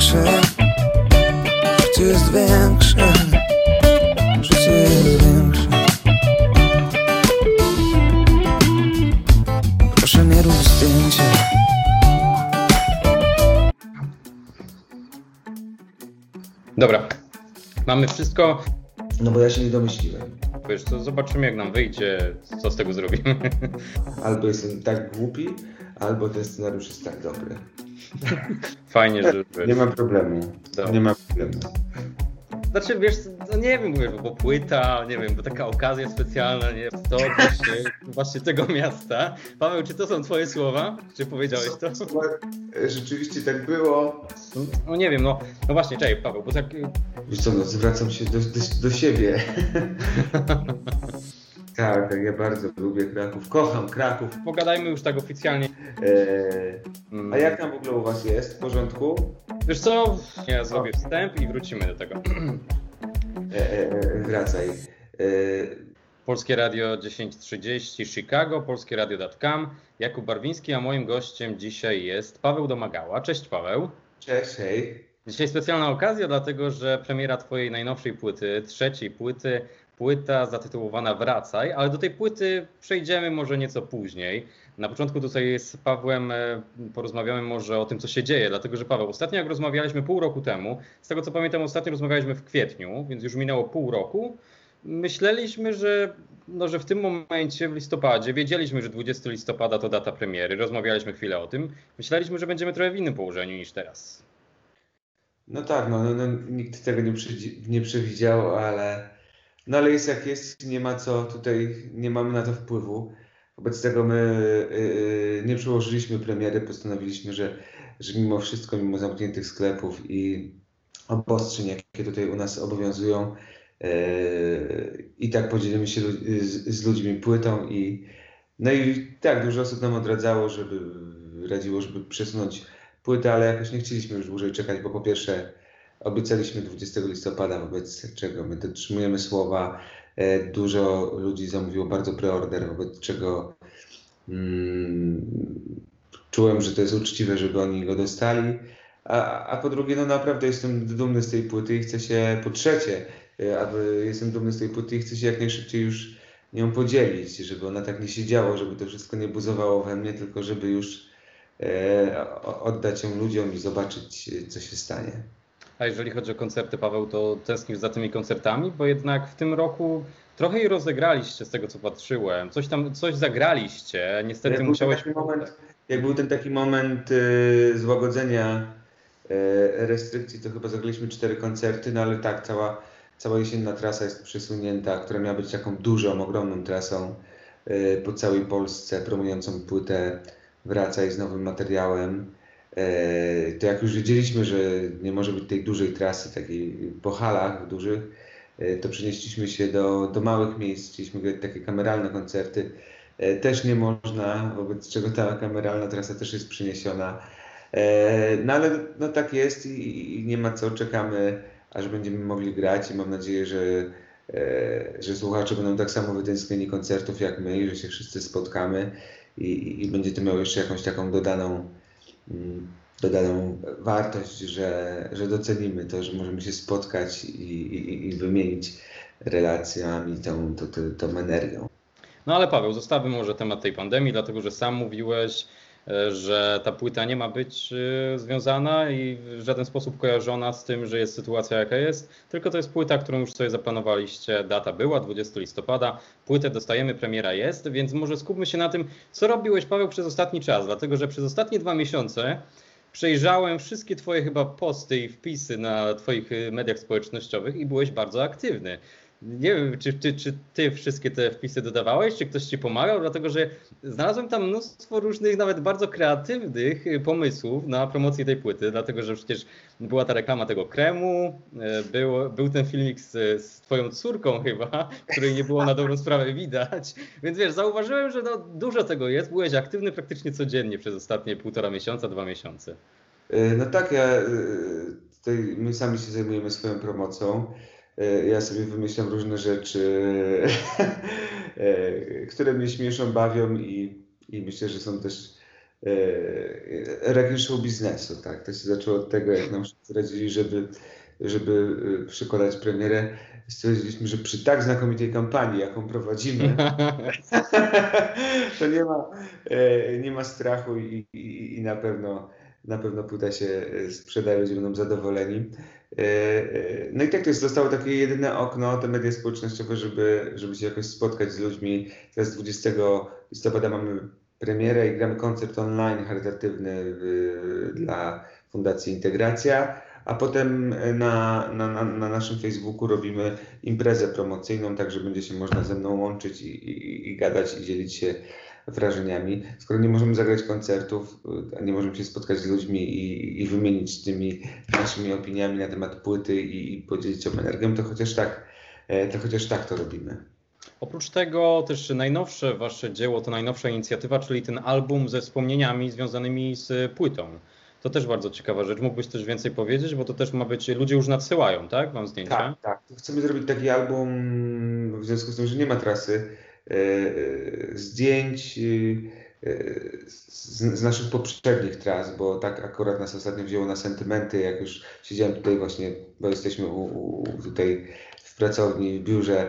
większe Życie jest większe Życie jest większe Proszę nie rób zdjęcia Dobra, mamy wszystko. No bo ja się nie domyśliłem. Wiesz co, zobaczymy jak nam wyjdzie, co z tego zrobimy. Albo jestem tak głupi, albo ten scenariusz jest tak dobry. Fajnie, że... Nie ma problemu. Dobra. Nie ma problemu. Znaczy, wiesz, no nie wiem, wiesz, bo płyta, nie wiem, bo taka okazja specjalna, nie to właśnie, właśnie tego miasta. Paweł, czy to są twoje słowa? Czy powiedziałeś to? Rzeczywiście tak było. No nie wiem, no, no właśnie, czekaj, Paweł, bo tak... Wiesz co, no, zwracam się do, do, do siebie. tak, tak, ja bardzo lubię Kraków. Kocham Kraków. Pogadajmy już tak oficjalnie. Eee, a jak tam w ogóle u was jest? W porządku? Wiesz co, ja zrobię wstęp i wrócimy do tego. Eee, wracaj. Eee, Polskie Radio 1030 Chicago, Polskie Radio.com, Jakub Barwiński, a moim gościem dzisiaj jest Paweł Domagała. Cześć Paweł. Cześć, hej. Dzisiaj specjalna okazja, dlatego że premiera twojej najnowszej płyty, trzeciej płyty, płyta zatytułowana Wracaj, ale do tej płyty przejdziemy może nieco później. Na początku tutaj z Pawłem e, porozmawiamy może o tym, co się dzieje, dlatego że Paweł, ostatnio jak rozmawialiśmy pół roku temu, z tego co pamiętam, ostatnio rozmawialiśmy w kwietniu, więc już minęło pół roku. Myśleliśmy, że, no, że w tym momencie, w listopadzie, wiedzieliśmy, że 20 listopada to data premiery, rozmawialiśmy chwilę o tym. Myśleliśmy, że będziemy trochę w innym położeniu niż teraz. No tak, no, no, no nikt tego nie, nie przewidział, ale no ale jest jak jest, nie ma co tutaj, nie mamy na to wpływu. Wobec tego my yy, nie przełożyliśmy premiery, postanowiliśmy, że, że mimo wszystko, mimo zamkniętych sklepów i obostrzeń, jakie tutaj u nas obowiązują, yy, i tak podzielimy się z, z ludźmi płytą i no i tak, dużo osób nam odradzało, żeby radziło, żeby przesunąć płytę, ale jakoś nie chcieliśmy już dłużej czekać, bo po pierwsze obiecaliśmy 20 listopada, wobec czego my dotrzymujemy słowa. E, Dużo ludzi zamówiło bardzo preorder, wobec czego mm, czułem, że to jest uczciwe, żeby oni go dostali. A, a po drugie, no naprawdę jestem dumny z tej płyty i chcę się, po trzecie, e, aby jestem dumny z tej płyty i chcę się jak najszybciej już nią podzielić, żeby ona tak nie siedziało, żeby to wszystko nie buzowało we mnie, tylko żeby już e, oddać ją ludziom i zobaczyć, e, co się stanie. A jeżeli chodzi o koncerty, Paweł, to tęsknisz za tymi koncertami, bo jednak w tym roku trochę je rozegraliście z tego, co patrzyłem. Coś tam, coś zagraliście, niestety Jak był, musiałeś... taki moment, jak był ten taki moment y, złagodzenia y, restrykcji, to chyba zagraliśmy cztery koncerty, no ale tak, cała, cała jesienna trasa jest przesunięta, która miała być taką dużą, ogromną trasą y, po całej Polsce, promującą płytę Wracaj z nowym materiałem. E, to jak już wiedzieliśmy, że nie może być tej dużej trasy, takiej po halach dużych, e, to przenieśliśmy się do, do małych miejsc, chcieliśmy grać takie kameralne koncerty. E, Też nie można, wobec czego ta kameralna trasa też jest przeniesiona. No ale no tak jest i, i nie ma co, czekamy aż będziemy mogli grać i mam nadzieję, że, że słuchacze będą tak samo wytęsknieni koncertów jak my że się wszyscy spotkamy i, i, będzie to miało jeszcze jakąś taką dodaną dodaną wartość, że, że docenimy to, że możemy się spotkać i, i, i wymienić relacjami tą, tą, tą, tą energią. No ale Paweł, zostawmy może temat tej pandemii, dlatego że sam mówiłeś, że ta płyta nie ma być e, związana i w żaden sposób kojarzona z tym, że jest sytuacja jaka jest, tylko to jest płyta, którą już sobie zaplanowaliście, data była 20 listopada, płytę dostajemy, premiera jest, więc może skupmy się na tym, co robiłeś Paweł przez ostatni czas, dlatego że przez ostatnie dwa miesiące przejrzałem wszystkie twoje chyba posty i wpisy na twoich y, mediach społecznościowych i byłeś bardzo aktywny. Nie wiem, czy, czy, czy ty wszystkie te wpisy dodawałeś, czy ktoś ci pomagał, dlatego że znalazłem tam mnóstwo różnych, nawet bardzo kreatywnych y, pomysłów na promocję tej płyty, dlatego że przecież była ta reklama tego kremu, y, był, był ten filmik z, z twoją córką chyba, której nie było na dobrą sprawę widać, więc wiesz, zauważyłem, że no, dużo tego jest, byłeś aktywny praktycznie codziennie przez ostatnie półtora miesiąca, dwa miesiące. Y, No tak, ja, tutaj my sami się zajmujemy swoją promocją. Y, Ja sobie wymyślam różne rzeczy, y, które mnie śmieszą, bawią i, i myślę, że są też rekin show biznesu, tak. To się zaczęło od tego, jak nam radzili, żeby, żeby przykładać premierę. Stwierdziliśmy, że przy tak znakomitej kampanii, jaką prowadzimy, to nie ma, nie ma strachu i, i, i na pewno na pewno płyta się e, sprzeda, ludzie będą zadowoleni. E, e, no i tak to jest, zostało takie jedyne okno, te media społecznościowe, żeby, żeby się jakoś spotkać z ludźmi. Teraz 20 listopada mamy premierę i gramy koncert online charytatywny dla Fundacji Integracja, a potem na, na, na, naszym Facebooku robimy imprezę promocyjną, tak że będzie się można ze mną łączyć i, i, i gadać i dzielić się wrażeniami. Skoro nie możemy zagrać koncertów, a nie możemy się spotkać z ludźmi i, i wymienić tymi naszymi opiniami na temat płyty i, i podzielić się energią, to chociaż tak, e, to chociaż tak to robimy. Oprócz tego też najnowsze wasze dzieło to najnowsza inicjatywa, czyli ten album ze wspomnieniami związanymi z płytą. To też bardzo ciekawa rzecz. Mógłbyś też więcej powiedzieć, bo to też ma być, ludzie już nadsyłają, tak? Wam zdjęcia? Tak, tak. Chcemy zrobić taki album w związku z tym, że nie ma trasy zdjęć e, z, z, naszych poprzednich tras, bo tak akurat nas ostatnio wzięło na sentymenty, jak już siedziałem tutaj właśnie, bo jesteśmy u, u, tutaj w pracowni, w biurze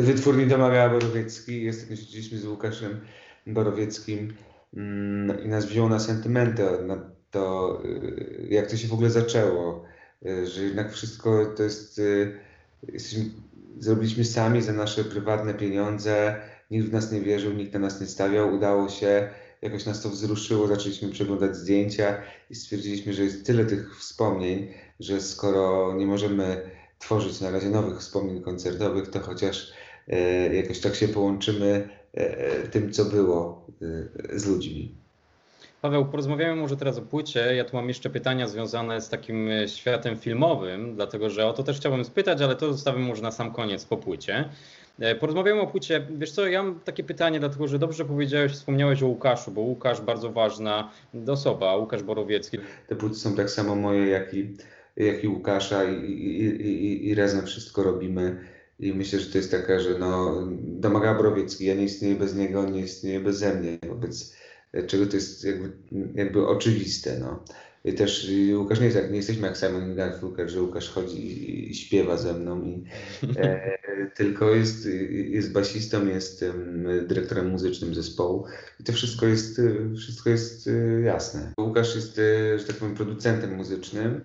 wytwórni Domagała Borowiecki. Ostatnio siedzieliśmy z Łukaszem Borowieckim mm, i nas wzięło na sentymenty, na to, jak to się w ogóle zaczęło, że jednak wszystko to jest, jesteśmy zrobiliśmy sami za nasze prywatne pieniądze. Nikt w nas nie wierzył, nikt na nas nie stawiał. Udało się, jakoś nas to wzruszyło, zaczęliśmy przeglądać zdjęcia i stwierdziliśmy, że jest tyle tych wspomnień, że skoro nie możemy tworzyć na razie nowych wspomnień koncertowych, to chociaż e, jakoś tak się połączymy e, tym, co było e, z ludźmi. Paweł, porozmawiamy może teraz o płycie. Ja tu mam jeszcze pytania związane z takim e, światem filmowym, dlatego że o to też chciałbym spytać, ale to zostawię może na sam koniec po płycie. E, porozmawiamy o płycie. Wiesz co, ja mam takie pytanie, dlatego że dobrze powiedziałeś, wspomniałeś o Łukaszu, bo Łukasz bardzo ważna osoba, Łukasz Borowiecki. Te płyty są tak samo moje, jak i, jak i Łukasza i, i, i, i razem wszystko robimy. I myślę, że to jest taka, że no, domaga Borowiecki, ja nie istnieję bez niego, on nie istnieje beze mnie. Wobec czego to jest jakby, jakby oczywiste. No. I też Łukasz nie jest jak, nie jesteśmy jak Simon Garfunkel, że Łukasz chodzi i, śpiewa ze mną, i, e, tylko jest, jest basistą, jest um, dyrektorem muzycznym zespołu i to wszystko jest, wszystko jest e, jasne. Łukasz jest, e, że tak powiem, producentem muzycznym.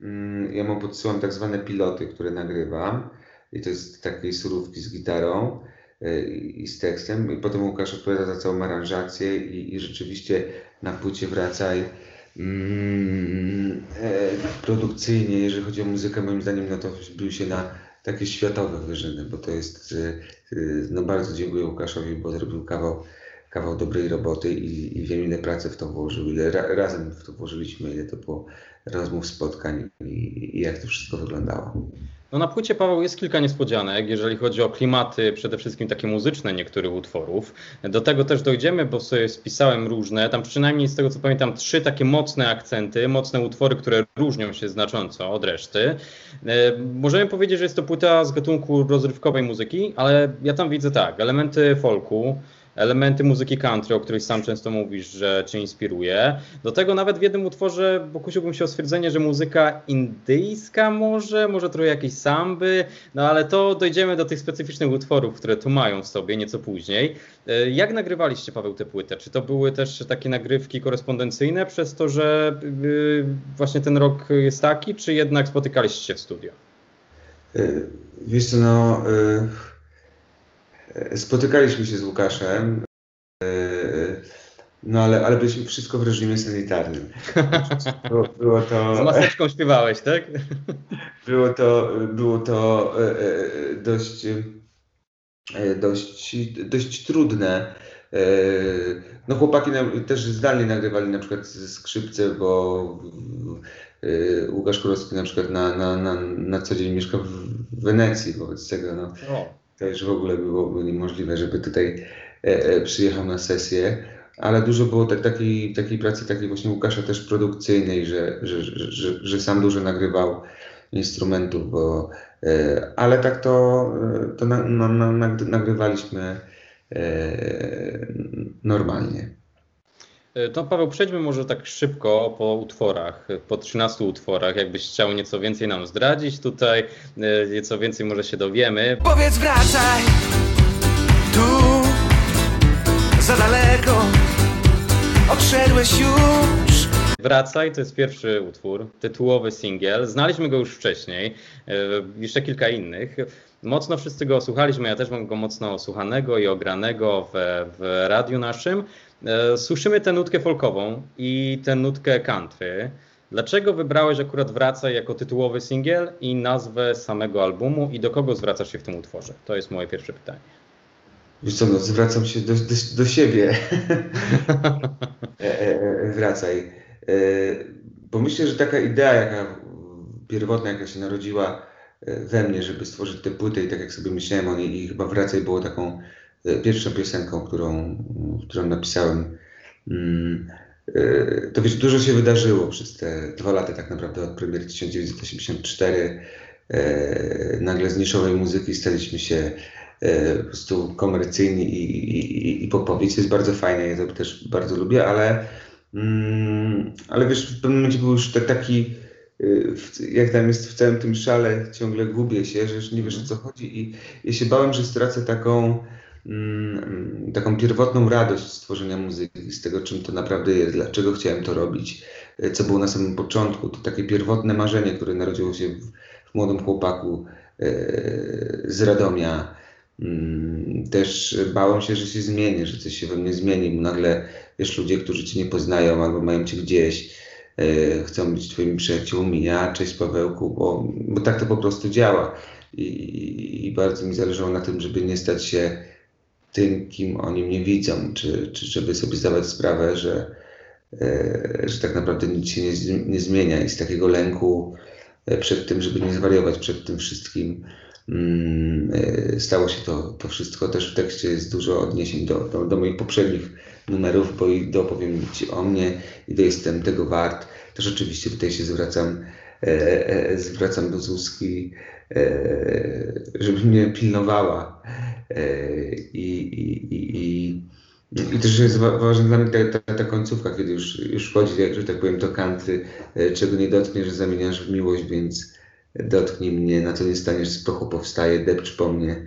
Mm, ja mu podsyłam tak zwane piloty, które nagrywam i to jest takiej surówki z gitarą. E, i z tekstem. I potem Łukasz odpowiada za całą aranżację i, i rzeczywiście na płycie wracaj mm, e, produkcyjnie, jeżeli chodzi o muzykę, moim zdaniem, no to wbił się na takie światowe wyżyny, bo to jest, e, no bardzo dziękuję Łukaszowi, bo zrobił kawał, kawał dobrej roboty i, i wiem ile pracy w to włożył, ile ra, razem w to włożyliśmy, ile to było rozmów, spotkań i, i jak to wszystko wyglądało. No na płycie Paweł jest kilka niespodzianek, jeżeli chodzi o klimaty, przede wszystkim takie muzyczne niektórych utworów. Do tego też dojdziemy, bo sobie spisałem różne, tam przynajmniej z tego co pamiętam trzy takie mocne akcenty, mocne utwory, które różnią się znacząco od reszty. E, możemy powiedzieć, że jest to płyta z gatunku rozrywkowej muzyki, ale ja tam widzę tak, elementy folku, elementy muzyki country, o której sam często mówisz, że cię inspiruje. Do tego nawet w jednym utworze pokusiłbym się o stwierdzenie, że muzyka indyjska może, może trochę jakieś samby, no ale to dojdziemy do tych specyficznych utworów, które tu mają w sobie nieco później. E, jak nagrywaliście, Paweł, tę płytę? Czy to były też takie nagrywki korespondencyjne przez to, że y, właśnie ten rok jest taki, czy jednak spotykaliście się w studio? E, wiesz co, no... Y Spotykaliśmy się z Łukaszem, e, no ale, ale byliśmy wszystko w reżimie sanitarnym. Było, było to... Z maseczką śpiewałeś, tak? Było to, było to e, e, dość, dość, dość trudne. No chłopaki też zdalnie nagrywali na przykład skrzypce, bo Łukasz Kurowski na przykład na, na, na, na co dzień mieszka w Wenecji, wobec tego no, to już w ogóle byłoby niemożliwe, żeby tutaj e, e, przyjechał na sesję. Ale dużo było tak, takiej, takiej pracy, takiej właśnie Łukasza też produkcyjnej, że, że, że, że sam dużo nagrywał instrumentów, bo, e, ale tak to, to na, na, na, nagrywaliśmy normalnie. E, to Paweł, przejdźmy może tak szybko po utworach, po 13 utworach. Jakbyś chciał nieco więcej nam zdradzić tutaj, e, nieco więcej może się dowiemy. Powiedz wracaj tu za daleko odszedłeś już Wracaj to jest pierwszy utwór, tytułowy singiel. Znaliśmy go już wcześniej, e, jeszcze kilka innych. Mocno wszyscy go słuchaliśmy, ja też mam go mocno osłuchanego i ogranego w, w radiu naszym. E, słyszymy tę nutkę folkową i tę nutkę country. Dlaczego wybrałeś akurat Wracaj jako tytułowy singiel i nazwę samego albumu i do kogo zwracasz się w tym utworze? To jest moje pierwsze pytanie. Wiesz co, no, zwracam się do, do, do siebie. e, e, wracaj. E, bo myślę, że taka idea, jaka pierwotna, jaka się narodziła we mnie, żeby stworzyć tę płytę i tak jak sobie myślałem o niej i chyba Wracaj było taką pierwszą piosenką, którą, którą napisałem. Mm, to wiesz, dużo się wydarzyło przez te dwa lata tak naprawdę od premiery 1984. Nagle z niszowej muzyki staliśmy się E, po prostu komercyjni i, i, i popowi, co jest bardzo fajne, ja to też bardzo lubię, ale, mm, ale wiesz, w pewnym momencie był już taki, y, jak tam jest w całym tym szale, ciągle gubię się, że już nie wiesz o co chodzi i ja się bałem, że stracę taką, mm, taką pierwotną radość z tworzenia muzyki, z tego czym to naprawdę jest, dlaczego chciałem to robić, e, co było na samym początku, to takie pierwotne marzenie, które narodziło się w, w młodym chłopaku e, z Radomia, Mm, też bałem się, że się zmieni, że coś się we mnie zmieni, bo nagle wiesz, ludzie, którzy cię nie poznają albo mają cię gdzieś, e, chcą być twoimi przyjaciółmi, ja, cześć Pawełku, bo, bo tak to po prostu działa. I, I, bardzo mi zależało na tym, żeby nie stać się tym, kim oni mnie widzą, czy, czy żeby sobie zdawać sprawę, że, e, że tak naprawdę nic się nie, nie zmienia i z takiego lęku e, przed tym, żeby nie zwariować przed tym wszystkim, Mm, e, stało się to, to wszystko. Też w tekście jest dużo odniesień do, do, do moich poprzednich numerów, bo i dopowiem Ci o mnie i to jestem tego wart. Też oczywiście tutaj się zwracam, e, e, zwracam do Zuzki, żeby mnie pilnowała. E, i, i, i, i też jest ważna dla mnie ta, ta, ta, końcówka, kiedy już, już wchodzi, jak, że tak powiem, to kanty, e, czego nie dotkniesz, zamieniasz w miłość, więc dotknij mnie, na co nie staniesz, z prochu powstaje, depcz po mnie.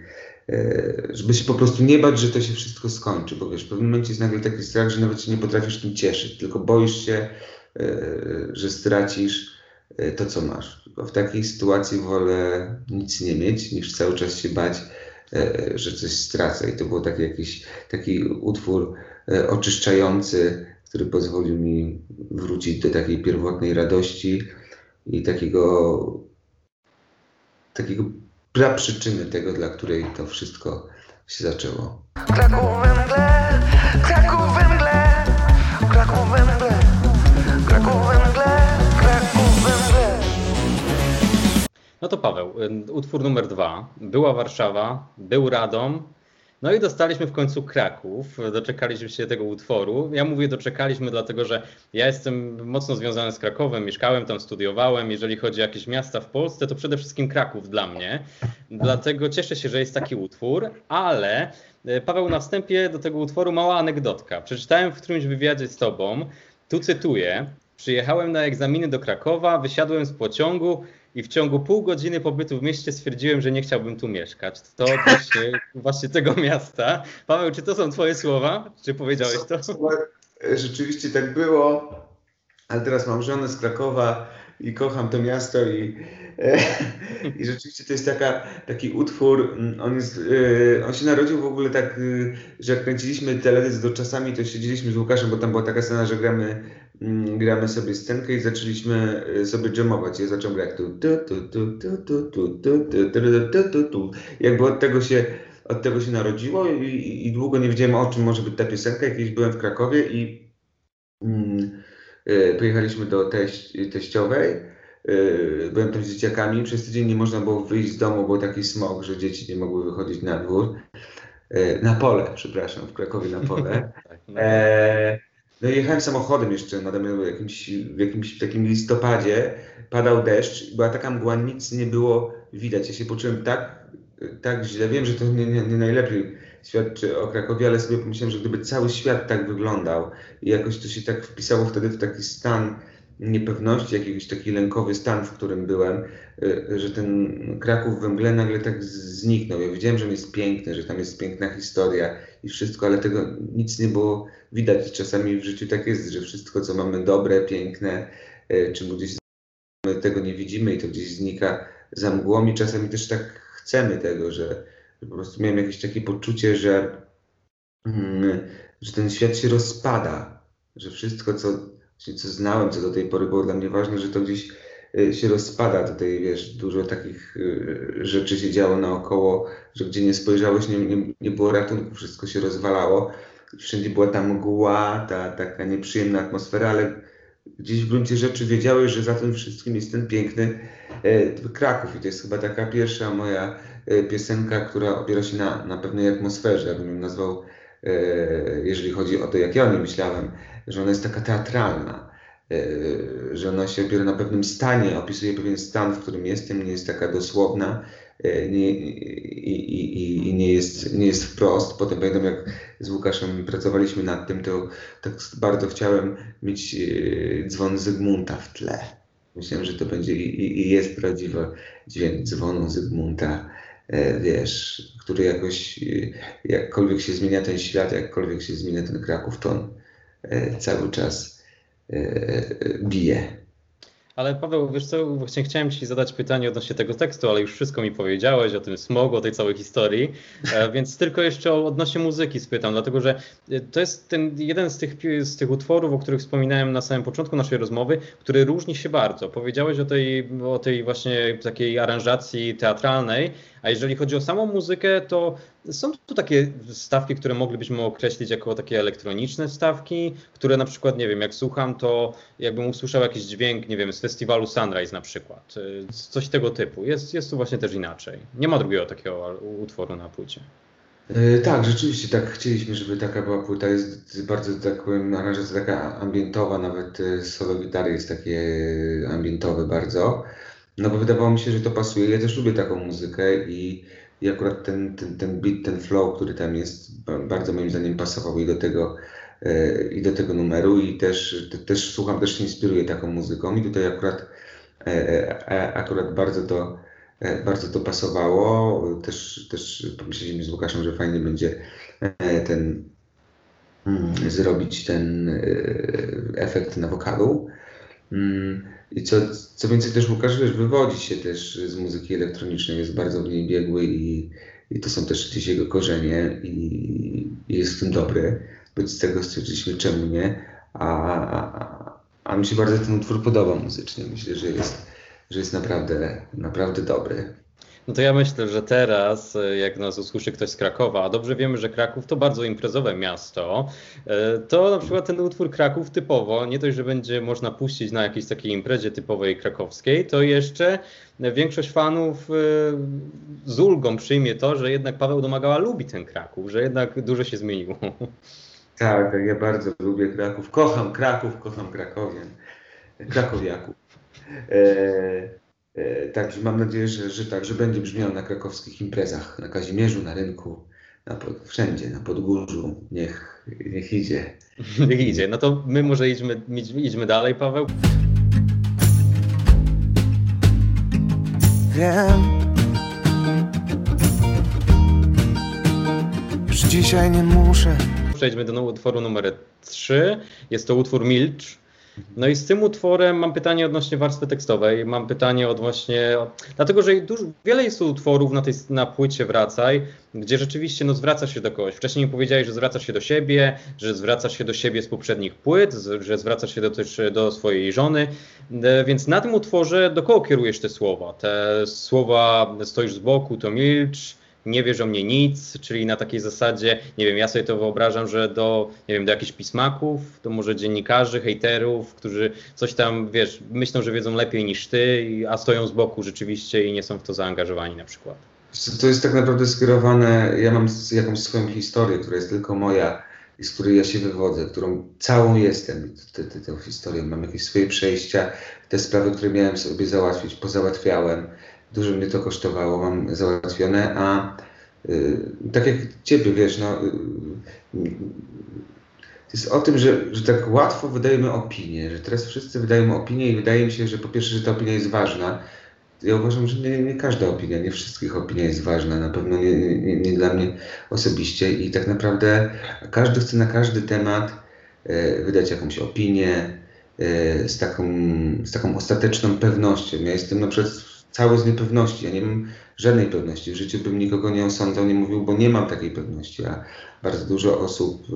E, żeby się po prostu nie bać, że to się wszystko skończy, bo wiesz, w pewnym momencie jest nagle taki strach, że nawet się nie potrafisz tym cieszyć, tylko boisz się, e, że stracisz e, to, co masz. W takiej sytuacji wolę nic nie mieć, niż cały czas się bać, że coś stracę. I to był taki jakiś taki utwór oczyszczający, który pozwolił mi wrócić do takiej pierwotnej radości i takiego takiego przyczyny tego, dla której to wszystko się zaczęło. Kraków we Kraków No to Paweł, utwór numer dwa. Była Warszawa, był Radom, no i dostaliśmy w końcu Kraków, doczekaliśmy się tego utworu. Ja mówię doczekaliśmy, dlatego że ja jestem mocno związany z Krakowem, mieszkałem tam, studiowałem. Jeżeli chodzi o jakieś miasta w Polsce, to przede wszystkim Kraków dla mnie. Dlatego cieszę się, że jest taki utwór, ale e, Paweł, na wstępie do tego utworu mała anegdotka. Przeczytałem w którymś wywiadzie z tobą, tu cytuję, Przyjechałem na egzaminy do Krakowa, wysiadłem z pociągu i w ciągu pół godziny pobytu w mieście stwierdziłem, że nie chciałbym tu mieszkać. To właśnie, właśnie tego miasta. Paweł, czy to są twoje słowa? Czy powiedziałeś to? Rzeczywiście tak było, ale teraz mam żonę z Krakowa i kocham to miasto i, i rzeczywiście to jest taka, taki utwór, on, jest, e, on się narodził w ogóle tak, e, że jak kręcilimy teledysk do czasami, to siedzieliśmy z Łukaszem, bo tam była taka scena, że gramy Mm, gramy sobie scenkę i zaczęliśmy sobie jamować. Ja zacząłem grać tu, tu, tu, tu, tu, tu, tu, tu, tu, tu, tu, tu. Jakby od tego się, od tego się narodziło i, i długo nie wiedziałem o czym może być ta piosenka. Jakieś byłem w Krakowie i mm, pojechaliśmy do teść, teściowej. Byłem tam z dzieciakami. Przez tydzień nie można było wyjść z domu, był taki smog, że dzieci nie mogły wychodzić na dwór. Na pole, przepraszam, w Krakowie na pole. E, no jechałem samochodem jeszcze na w jakimś, w jakimś takim listopadzie, padał deszcz, była taka mgła, nic nie było widać. Ja się poczułem tak, tak źle. Wiem, że to nie, nie, nie najlepiej świadczy o Krakowie, ale sobie pomyślałem, że gdyby cały świat tak wyglądał i jakoś to się tak wpisało wtedy w taki stan niepewności, jakiś taki lękowy stan, w którym byłem, y, że ten Kraków we mgle nagle tak zniknął. Ja wiedziałem, że jest piękny, że tam jest piękna historia i wszystko, ale tego nic nie było widać. Czasami w życiu tak jest, że wszystko, co mamy dobre, piękne, y, czy gdzieś tego nie widzimy i to gdzieś znika za mgłą i czasami też tak chcemy tego, że, że po prostu miałem jakieś takie poczucie, że, mm, że ten świat się rozpada, że wszystko, co, co znałem, co do tej pory było dla mnie ważne, że to gdzieś y, się rozpada. Tutaj, wiesz, dużo takich y, rzeczy się działo naokoło, że gdzie nie spojrzałeś, nie, nie, nie było ratunku, wszystko się rozwalało. Wszędzie była ta mgła, ta taka nieprzyjemna atmosfera, ale gdzieś w gruncie rzeczy wiedziałeś, że za tym wszystkim jest ten piękny e, Kraków. I to jest chyba taka pierwsza moja e, piosenka, która opiera się na, na pewnej atmosferze. Ja bym ją nazwał, e, jeżeli chodzi o to, jak ja o niej myślałem, że ona jest taka teatralna. Że ona się opiera na pewnym stanie, opisuje pewien stan, w którym jestem, nie jest taka dosłowna, E, nie, i, i, i, nie, jest, nie jest wprost. Potem pamiętam, jak z Łukaszem pracowaliśmy nad tym, to tak bardzo chciałem mieć e, dzwon Zygmunta w tle. Myślałem, że to będzie i, i jest prawdziwy dźwięk dzwonu Zygmunta, e, wiesz, który jakoś, jakkolwiek się zmienia ten świat, jakkolwiek się zmienia ten Kraków, to on cały czas bije. Ale Paweł, wiesz co, właśnie chciałem Ci zadać pytanie odnośnie tego tekstu, ale już wszystko mi powiedziałeś o tym smogu, o tej całej historii, e, więc tylko jeszcze odnośnie muzyki spytam, dlatego że e, to jest ten jeden z tych, z tych utworów, o których wspominałem na samym początku naszej rozmowy, który różni się bardzo. Powiedziałeś o tej, o tej właśnie takiej aranżacji teatralnej, a jeżeli chodzi o samą muzykę, to są tu takie stawki, które moglibyśmy określić jako takie elektroniczne stawki, które na przykład, nie wiem, jak słucham, to jakbym usłyszał jakiś dźwięk, nie wiem, z festiwalu Sunrise na przykład. Coś tego typu. Jest, jest tu właśnie też inaczej. Nie ma drugiego takiego utworu na płycie. Yy, tak, rzeczywiście tak chcieliśmy, żeby taka była płyta. Jest bardzo, tak powiem, aranżacja taka ambientowa, nawet e, solo gitary jest takie ambientowe bardzo. No bo wydawało mi się, że to pasuje. Ja też lubię taką muzykę i, i akurat ten, ten, ten beat, ten flow, który tam jest, bardzo moim zdaniem pasował i do tego, e, i do tego numeru i też, te, też słucham, też się inspiruję taką muzyką i tutaj akurat, e, e, akurat bardzo to bardzo to pasowało. Też, też pomyśleliśmy z Łukaszem, że fajnie będzie ten mm, zrobić ten efekt na wokalu. I co, co więcej też Łukasz wiesz, wywodzi się też z muzyki elektronicznej, jest bardzo w niej biegły i, i to są też gdzieś jego korzenie i, i jest w tym dobry. Być z tego stwierdziliśmy czemu nie, a, a, a mi się bardzo ten utwór podoba muzycznie. Myślę, że jest, że jest naprawdę, naprawdę dobry. No to ja myślę, że teraz, e, jak nas usłyszy ktoś z Krakowa, a dobrze wiemy, że Kraków to bardzo imprezowe miasto, e, to na przykład ten utwór Kraków typowo, nie dość, że będzie można puścić na jakiejś takiej imprezie typowej krakowskiej, to jeszcze większość fanów e, z ulgą przyjmie to, że jednak Paweł Domagała lubi ten Kraków, że jednak dużo się zmieniło. Tak, tak, ja bardzo lubię Kraków. Kocham Kraków, kocham Krakowien. Krakowiaków. Także mam nadzieję, że, że tak, że będzie brzmiał na krakowskich imprezach, na Kazimierzu, na rynku, na pod, wszędzie, na Podgórzu. Niech, niech idzie. Niech idzie. No to my może idźmy, idźmy dalej, Paweł. Wiem. Już dzisiaj nie muszę. Przejdźmy do utworu numer 3. Jest to utwór Milcz no i z tym utworem mam pytanie odnośnie warstwy tekstowej, mam pytanie odnośnie, dlatego że dużo, wiele jest utworów na tej na płycie Wracaj, gdzie rzeczywiście no, zwracasz się do kogoś. Wcześniej powiedziałeś, że zwracasz się do siebie, że zwracasz się do siebie z poprzednich płyt, że zwracasz się do, też do swojej żony, e, więc na tym utworze do kogo kierujesz te słowa? Te słowa stoisz z boku, to milcz, nie wiesz o mnie nic, czyli na takiej zasadzie, nie wiem, ja sobie to wyobrażam, że do, nie wiem, do jakichś pismaków, to może dziennikarzy, hejterów, którzy coś tam, wiesz, myślą, że wiedzą lepiej niż ty, a stoją z boku rzeczywiście i nie są w to zaangażowani na przykład. To jest tak naprawdę skierowane, ja mam jakąś swoją historię, która jest tylko moja i z której ja się wywodzę, którą całą jestem, tę, tę historię, mam jakieś swoje przejścia, te sprawy, które miałem sobie załatwić, pozałatwiałem, dużo mnie to kosztowało, mam załatwione, a tak jak ciebie, wiesz, no, to jest o tym, że, że tak łatwo wydajemy opinię, że teraz wszyscy wydają opinię i wydaje mi się, że po pierwsze, że ta opinia jest ważna. Ja uważam, że nie, nie każda opinia, nie wszystkich opinia jest ważna, na pewno nie, nie, nie dla mnie osobiście i tak naprawdę każdy chce na każdy temat e, wydać jakąś opinię e, z, taką, z taką ostateczną pewnością. Ja jestem na przykład cały z niepewności, ja nie mam żadnej pewności. W życiu bym nikogo nie osądzał, nie mówił, bo nie mam takiej pewności, a bardzo dużo osób y,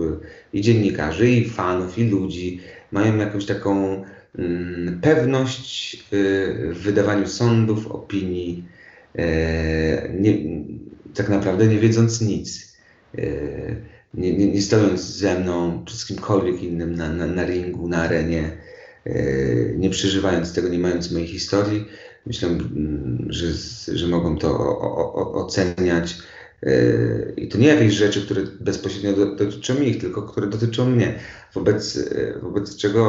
i dziennikarzy, i fanów, i ludzi mają jakąś taką mm, pewność y, w wydawaniu sądów, opinii, e, nie, tak naprawdę nie wiedząc nic. Nie, nie, nie, stojąc ze mną czy z kimkolwiek innym na, na, na ringu, na arenie, nie przeżywając tego, nie mając mojej historii, myślę, mm, że, że mogą to oceniać. Yy, I to nie jakieś rzeczy, które bezpośrednio dotyczą ich, tylko które dotyczą mnie. Wobec, yy, wobec czego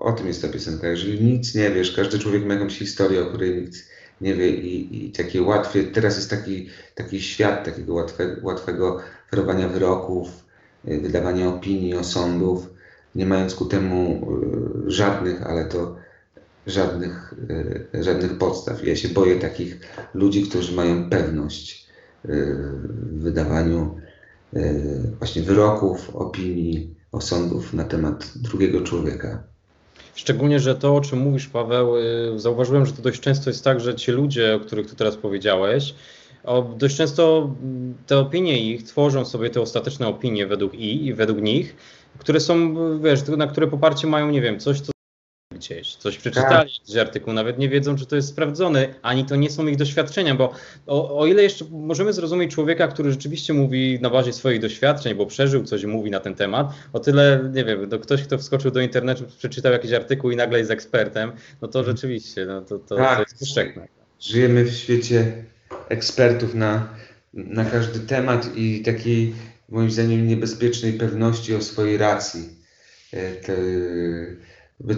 o, tym jest ta piosenka. Jeżeli nic nie wiesz, każdy człowiek ma jakąś historię, o której nikt nie wie i, i takie łatwe, teraz jest taki, taki świat takiego łatwe, łatwego wyrowania wyroków, yy, wydawania opinii, osądów, nie mając ku temu żadnych, ale to żadnych, e, żadnych podstaw. Ja się boję takich ludzi, którzy mają pewność e, w wydawaniu e, właśnie wyroków, opinii, osądów na temat drugiego człowieka. Szczególnie, że to, o czym mówisz, Paweł, zauważyłem, że to dość często jest tak, że ci ludzie, o których tu teraz powiedziałeś, dość często te opinie ich tworzą sobie te ostateczne opinie według i i według nich, które są, wiesz, na które poparcie mają, nie wiem, coś, co gdzieś, coś przeczytali, tak. jakiś artykuł, nawet nie wiedzą, czy to jest sprawdzone, ani to nie są ich doświadczenia, bo o, o, ile jeszcze możemy zrozumieć człowieka, który rzeczywiście mówi na bazie swoich doświadczeń, bo przeżył coś mówi na ten temat, o tyle, nie wiem, to ktoś, kto wskoczył do internetu, przeczytał jakiś artykuł i nagle jest ekspertem, no to mhm. rzeczywiście, no to, to, tak. to jest powszechne. Żyjemy w świecie ekspertów na, na każdy temat i takiej, moim zdaniem, niebezpiecznej pewności o swojej racji. E,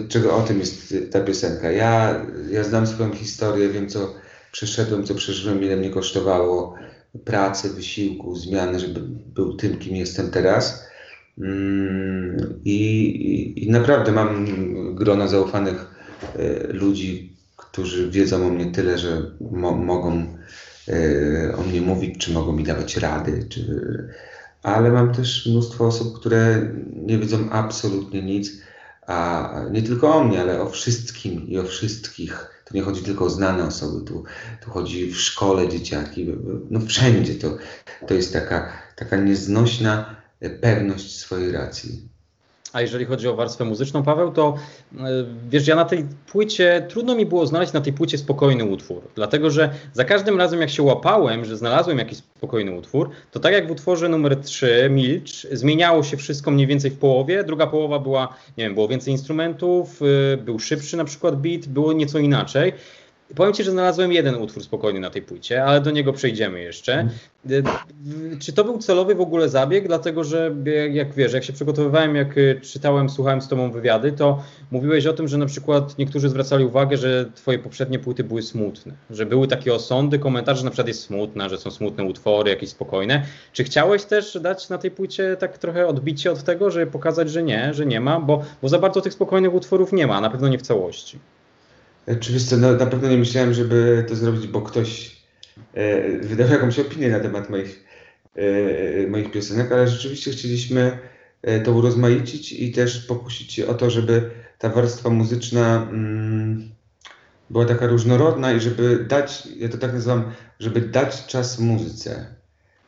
czego o tym jest ta piosenka. Ja, ja znam swoją historię, wiem co przeszedłem, co przeżyłem, ile mnie kosztowało pracy, wysiłku, zmiany, żeby był tym, kim jestem teraz. Mm, I, i, i naprawdę mam grona zaufanych e, ludzi, którzy wiedzą o mnie tyle, że mo, mogą e, o mnie mówić, czy mogą mi dawać rady, czy, ale mam też mnóstwo osób, które nie wiedzą absolutnie nic a nie tylko o mnie, ale o wszystkim i o wszystkich. To nie chodzi tylko o znane osoby, tu, tu chodzi w szkole dzieciaki, no wszędzie to, to jest taka, taka nieznośna pewność swojej racji. A jeżeli chodzi o warstwę muzyczną, Paweł, to e, wiesz, ja na tej płycie, trudno mi było znaleźć na tej płycie spokojny utwór, dlatego że za każdym razem jak się łapałem, że znalazłem jakiś spokojny utwór, to tak jak w utworze numer 3, Milcz, zmieniało się wszystko mniej więcej w połowie, druga połowa była, nie wiem, było więcej instrumentów, e, był szybszy na przykład beat, było nieco inaczej. Powiem Ci, że znalazłem jeden utwór spokojny na tej płycie, ale do niego przejdziemy jeszcze. Czy to był celowy w ogóle zabieg? Dlatego, że jak wiesz, jak się przygotowywałem, jak y, czytałem, słuchałem z Tobą wywiady, to mówiłeś o tym, że na przykład niektórzy zwracali uwagę, że Twoje poprzednie płyty były smutne, że były takie osądy, komentarze, że na przykład jest smutna, że są smutne utwory, jakieś spokojne. Czy chciałeś też dać na tej płycie tak trochę odbicie od tego, żeby pokazać, że nie, że nie ma, bo, bo za bardzo tych spokojnych utworów nie ma, na pewno nie w całości. Oczywiście, no, na pewno nie myślałem, żeby to zrobić, bo ktoś e, wydał jakąś opinię na temat moich, e, moich piosenek, ale rzeczywiście chcieliśmy e, to urozmaicić i też pokusić się o to, żeby ta warstwa muzyczna mm, była taka różnorodna i żeby dać, ja to tak nazywam, żeby dać czas muzyce,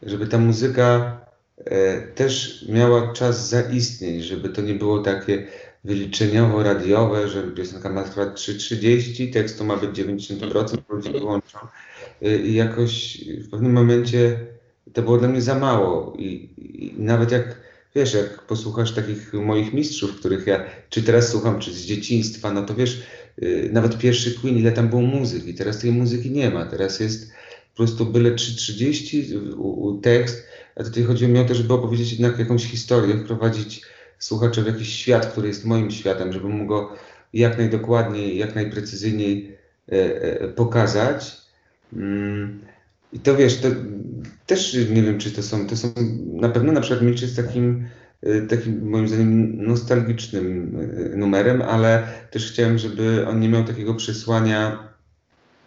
żeby ta muzyka e, też miała czas zaistnieć, żeby to nie było takie wyliczeniowo-radiowe, że piosenka ma trwać 3.30, tekstu ma być 90%, ludzie wyłączą. Y, I jakoś w pewnym momencie to było dla mnie za mało. I, I, nawet jak, wiesz, jak posłuchasz takich moich mistrzów, których ja czy teraz słucham, czy z dzieciństwa, no to wiesz, yy, nawet pierwszy Queen, ile tam było muzyki. Teraz tej muzyki nie ma. Teraz jest po prostu byle 3.30 tekst, a tutaj chodzi mi o to, żeby opowiedzieć jednak jakąś historię, wprowadzić słuchacza w jakiś świat, który jest moim światem, żeby mu go jak najdokładniej, jak najprecyzyjniej e, e, pokazać. Mm, I to wiesz, to też nie wiem, czy to są, to są, na pewno na przykład Milcz jest takim, y, takim moim zdaniem nostalgicznym numerem, ale też chciałem, żeby on nie miał takiego przesłania,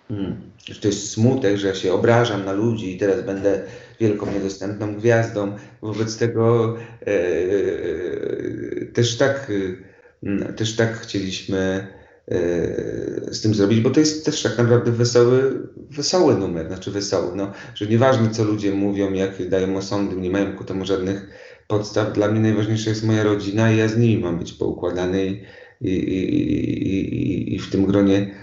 hmm, że to jest smutek, że ja się obrażam na ludzi i teraz będę wielką, niedostępną gwiazdą. Wobec tego e, e, też tak, e, też tak chcieliśmy z tym zrobić, bo to jest też tak naprawdę wesoły, wesoły numer, znaczy wesoły, no, że nieważne co ludzie mówią, jak dają osądy, nie mają ku temu żadnych podstaw, dla mnie najważniejsza jest moja rodzina i ja z nimi mam być poukładany i, i, i, i w tym gronie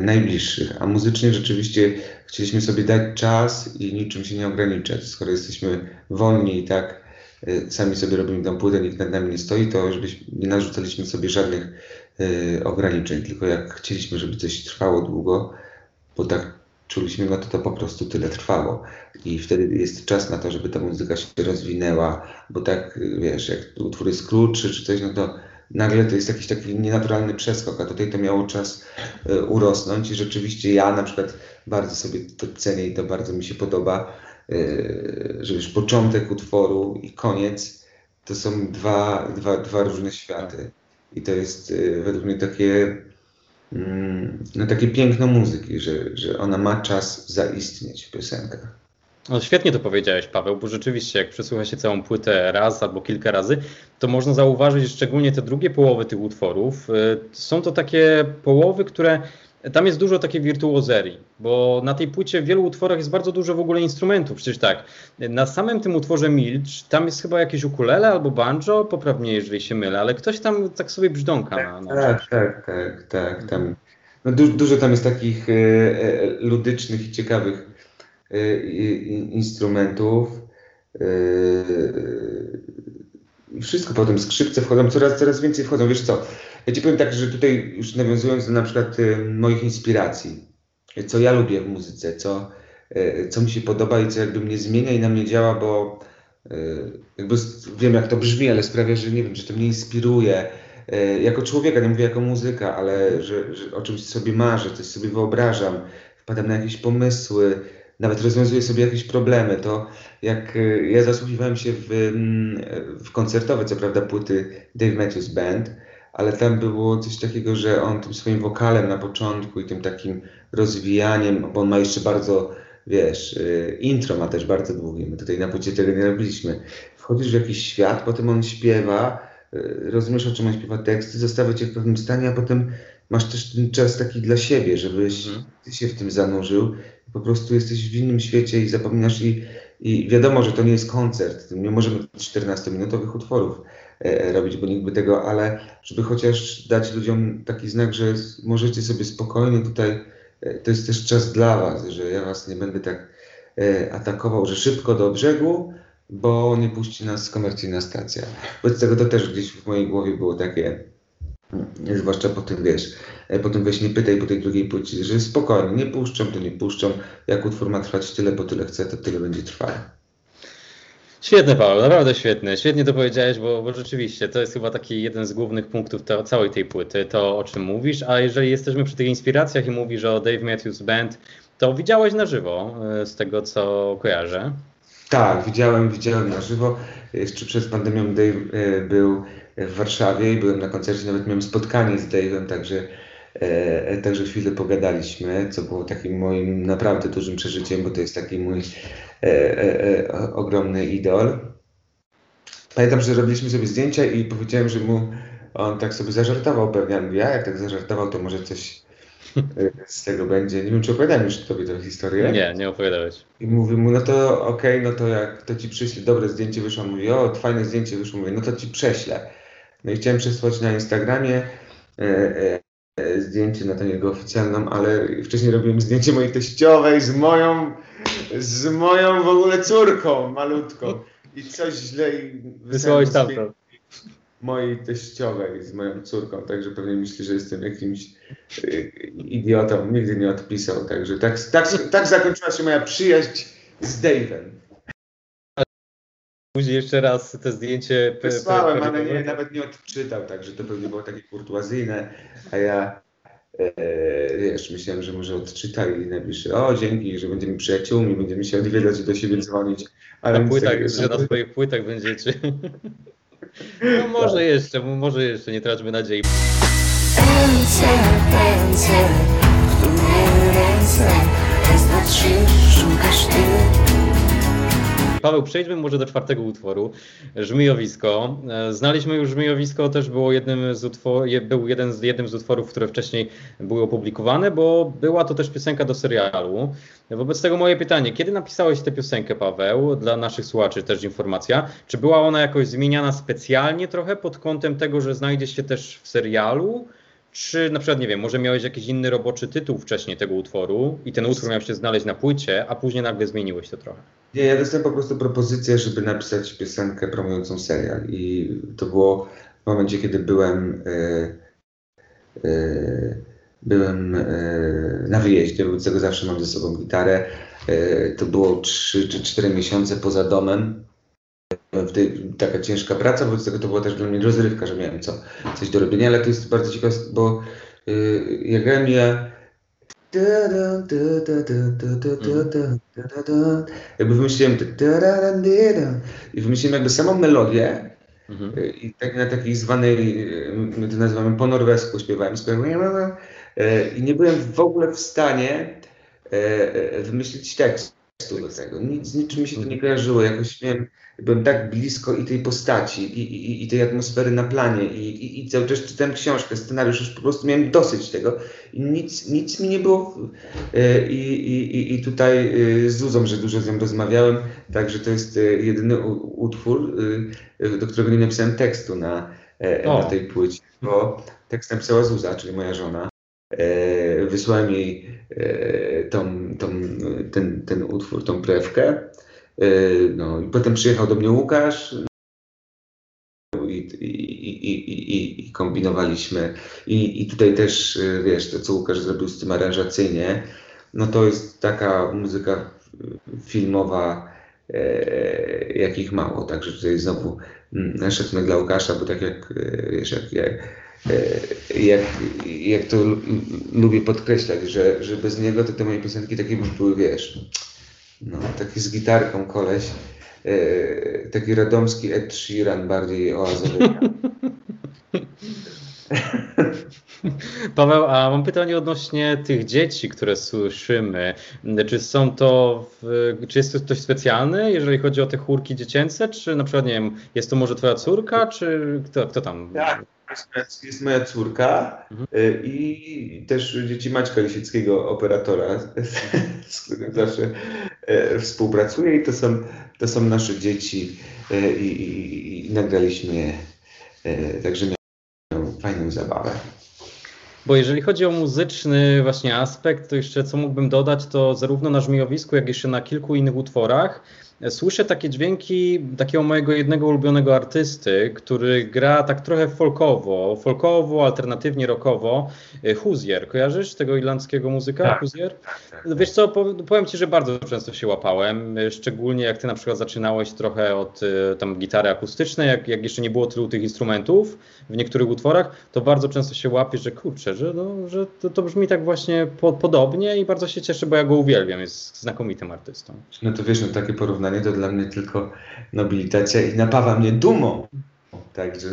najbliższych. A muzycznie rzeczywiście chcieliśmy sobie dać czas i niczym się nie ograniczać. Skoro jesteśmy wolni i tak y, sami sobie robimy tą płytę, nikt nad nami nie stoi, to żebyśmy nie narzucaliśmy sobie żadnych Y, ograniczeń, tylko jak chcieliśmy, żeby coś trwało długo, bo tak czuliśmy, no to to po prostu tyle trwało. I wtedy jest czas na to, żeby ta muzyka się rozwinęła, bo tak, wiesz, jak utwór jest krótszy czy coś, no to nagle to jest jakiś taki nienaturalny przeskok, a tutaj to miało czas y, urosnąć i rzeczywiście ja na przykład bardzo sobie to cenię i to bardzo mi się podoba, y, że już początek utworu i koniec to są dwa, dwa, dwa różne światy. I to jest y, według mnie takie, mm, no takie piękno muzyki, że, że ona ma czas zaistnieć w piosenkach. No świetnie to powiedziałeś, Paweł, bo rzeczywiście, jak przesłucha się całą płytę raz albo kilka razy, to można zauważyć, że szczególnie te drugie połowy tych utworów. Y, są to takie połowy, które tam jest dużo takiej wirtuozerii, bo na tej płycie w wielu utworach jest bardzo dużo w ogóle instrumentów. Przecież tak, na samym tym utworze Milcz, tam jest chyba jakieś ukulele albo banjo, poprawnie jeżeli się mylę, ale ktoś tam tak sobie brzdąka tak, na, na tak, tak, tak, tak, tam. No du dużo tam jest takich e, e, ludycznych i ciekawych instrumentów. E, i wszystko potem, skrzypce wchodzą, coraz, coraz więcej wchodzą. Wiesz co, ja ci powiem tak, że tutaj już nawiązując do na przykład y, moich inspiracji, co ja lubię w muzyce, co, y, co mi się podoba i co jakby mnie zmienia i na mnie działa, bo y, jakby wiem jak to brzmi, ale sprawia, że nie wiem, że to mnie inspiruje jako człowieka, nie mówię jako muzyka, ale że, że o czymś sobie marzę, coś sobie wyobrażam, wpadam na jakieś pomysły, nawet rozwiązuję sobie jakieś problemy, to jak ja zasłuchiwałem się w, mm, w koncertowe, co prawda, płyty Dave Matthews Band, ale tam było coś takiego, że on tym swoim wokalem na początku i tym takim rozwijaniem, bo on ma jeszcze bardzo, wiesz, y, intro ma też bardzo długie, my tutaj na płycie tego nie robiliśmy. Wchodzisz w jakiś świat, potem on śpiewa, y, rozumiesz o czym on śpiewa teksty, zostawia cię w pewnym stanie, a potem masz też ten czas taki dla siebie, żebyś mhm. ty się w tym zanurzył. Po prostu jesteś w innym świecie i zapominasz i, i wiadomo, że to nie jest koncert. Nie możemy 14-minutowych utworów E, robić, bo nikt by tego, ale żeby chociaż dać ludziom taki znak, że możecie sobie spokojnie tutaj, e, to jest też czas dla Was, że ja Was nie będę tak e, atakował, że szybko do brzegu, bo nie puści nas komercyjna stacja. Wobec tego to też gdzieś w mojej głowie było takie, zwłaszcza po tym, wiesz, po tym weź nie pytaj po tej drugiej płci, że spokojnie, nie puszczą, to nie puszczą, jak utwór ma trwać tyle, bo tyle chce, to tyle będzie trwało. Świetny Paweł, naprawdę świetny. Świetnie to powiedziałeś, bo, bo rzeczywiście to jest chyba taki jeden z głównych punktów to, całej tej płyty, to o czym mówisz. A jeżeli jesteśmy przy tych inspiracjach i mówisz o Dave Matthews Band, to widziałeś na żywo, e, z tego co kojarzę. Tak, widziałem, widziałem na żywo. Jeszcze przed pandemią Dave e, był w Warszawie i byłem na koncercie, nawet miałem spotkanie z Dave'em, także, e, także chwilę pogadaliśmy, co było takim moim naprawdę dużym przeżyciem, bo to jest taki mój E, e, e, ogromny idol. Pamiętam, że robiliśmy sobie zdjęcia i powiedziałem, że mu on tak sobie zażartował pewnie. Ja jak tak zażartował, to może coś z tego będzie. Nie wiem, czy opowiadałem już tobie tę historię. Nie, nie opowiadałeś. I mówi mu, no to okej, okay, no to jak to ci przyślę, dobre zdjęcie wyszło, mówi, o, fajne zdjęcie wyszło, mówi, no to ci prześlę. No i chciałem przesłać na Instagramie e, e, zdjęcie na tę jego oficjalną, ale wcześniej robiłem zdjęcie mojej teściowej z moją z moją w ogóle córką malutką. I coś źle wysłałeś. Mojej teściowej z moją córką, także pewnie myśli, że jestem jakimś idiotą. Nigdy nie odpisał, także tak, tak, tak zakończyła się moja przyjaźń z Dave'em. Później jeszcze raz te zdjęcie. Wysłałem, ale nie, nawet nie odczytał, także to pewnie było takie kurtuazyjne, a ja e, wiesz, myślałem, że może odczyta i napisze, o dzięki, że będziemy przyjaciółmi, będziemy się odwiedzać i do siebie dzwonić. Ale na płytach, że na swoich płytach będziecie. No może tak. jeszcze, może jeszcze, nie traćmy nadziei. Ręce, ręce, w ręce, szukasz ty. Paweł, przejdźmy może do czwartego utworu, Żmijowisko. Znaliśmy już Żmijowisko, też było jednym z utwor, był jeden z, jednym z utworów, które wcześniej były opublikowane, bo była to też piosenka do serialu. Wobec tego moje pytanie, kiedy napisałeś tę piosenkę, Paweł, dla naszych słuchaczy też informacja, czy była ona jakoś zmieniana specjalnie trochę pod kątem tego, że znajdzie się też w serialu, czy na przykład, nie wiem, może miałeś jakiś inny roboczy tytuł wcześniej tego utworu i ten utwór miał się znaleźć na płycie, a później nagle zmieniłeś to trochę? Nie, ja dostałem po prostu propozycję, żeby napisać piosenkę promującą serial i to było w momencie, kiedy byłem yy, yy, byłem yy, na wyjeździe, wobec tego zawsze mam ze sobą gitarę. to było 3 czy 4 miesiące poza domem tej, taka ciężka praca, wobec tego to była też dla mnie rozrywka, że miałem co, coś do robienia, ale to jest bardzo ciekawe, bo yy, ja grałem ja jakby wymyśliłem i wymyśliłem jakby samą melodię mhm. i tak na takiej zwanej, my to nazywamy po norwesku śpiewałem, śpiewałem i nie byłem w ogóle w stanie wymyślić tekstu do tego. Nic, niczym mi się to nie kojarzyło. Jakoś miałem, byłem tak blisko i tej postaci, i, i, i tej atmosfery na planie, i, i, i cały czas czytałem książkę, scenariusz, już po prostu miałem dosyć tego. I nic, nic mi nie było. E, I, i, i tutaj e, z Zuzą, że dużo z nią rozmawiałem, także to jest e, jedyny utwór, do którego nie napisałem tekstu na, na tej płycie, bo tekst napisała Zuza, czyli moja żona. E, wysłałem jej e, tą, tą, ten, ten utwór, tą prewkę. E, no, i potem przyjechał do mnie Łukasz i, i, i, i kombinowaliśmy. I, I tutaj też, wiesz, to co Łukasz zrobił z tym aranżacyjnie, no to jest taka muzyka filmowa, jakich mało. Także tutaj znowu mm, szacunek dla Łukasza, bo tak jak, wiesz, jak, jak jak, jak to lubię podkreślać, że, że bez niego to te moje piosenki takie by były, wiesz, no, taki z gitarką koleś, e, taki radomski Ed Sheeran, bardziej oazowy. Paweł, a mam pytanie odnośnie tych dzieci, które słyszymy. Czy są to, w, czy jest to coś specjalne, jeżeli chodzi o te chórki dziecięce, czy na przykład, nie wiem, jest to może twoja córka, czy kto, kto tam? Tak, jest moja córka mhm. Y, i też dzieci Maćka Lisieckiego, operatora, z którym zawsze e, współpracuję i to są, to są nasze dzieci e, i, i, i nagraliśmy je, także miałem fajną zabawę. Bo jeżeli chodzi o muzyczny właśnie aspekt, to jeszcze co mógłbym dodać, to zarówno na Żmijowisku, jak i jeszcze na kilku innych utworach słyszę takie dźwięki takiego mojego jednego ulubionego artysty, który gra tak trochę folkowo, folkowo, alternatywnie rockowo. E, Huzier, kojarzysz tego irlandzkiego muzyka? Tak, Huzier? Tak, tak, tak, Wiesz co, powiem Ci, że bardzo często się łapałem, e, szczególnie jak Ty na przykład zaczynałeś trochę od e, tam gitary akustycznej, jak, jak jeszcze nie było tylu tych instrumentów w niektórych utworach, to bardzo często się łapiesz, że kurczę, że, no, że to, to brzmi tak właśnie po, podobnie i bardzo się cieszę, bo ja go uwielbiam, jest znakomitym artystą. No to wiesz, no takie porównanie to dla mnie tylko nobilitacja i napawa mnie dumą. Także,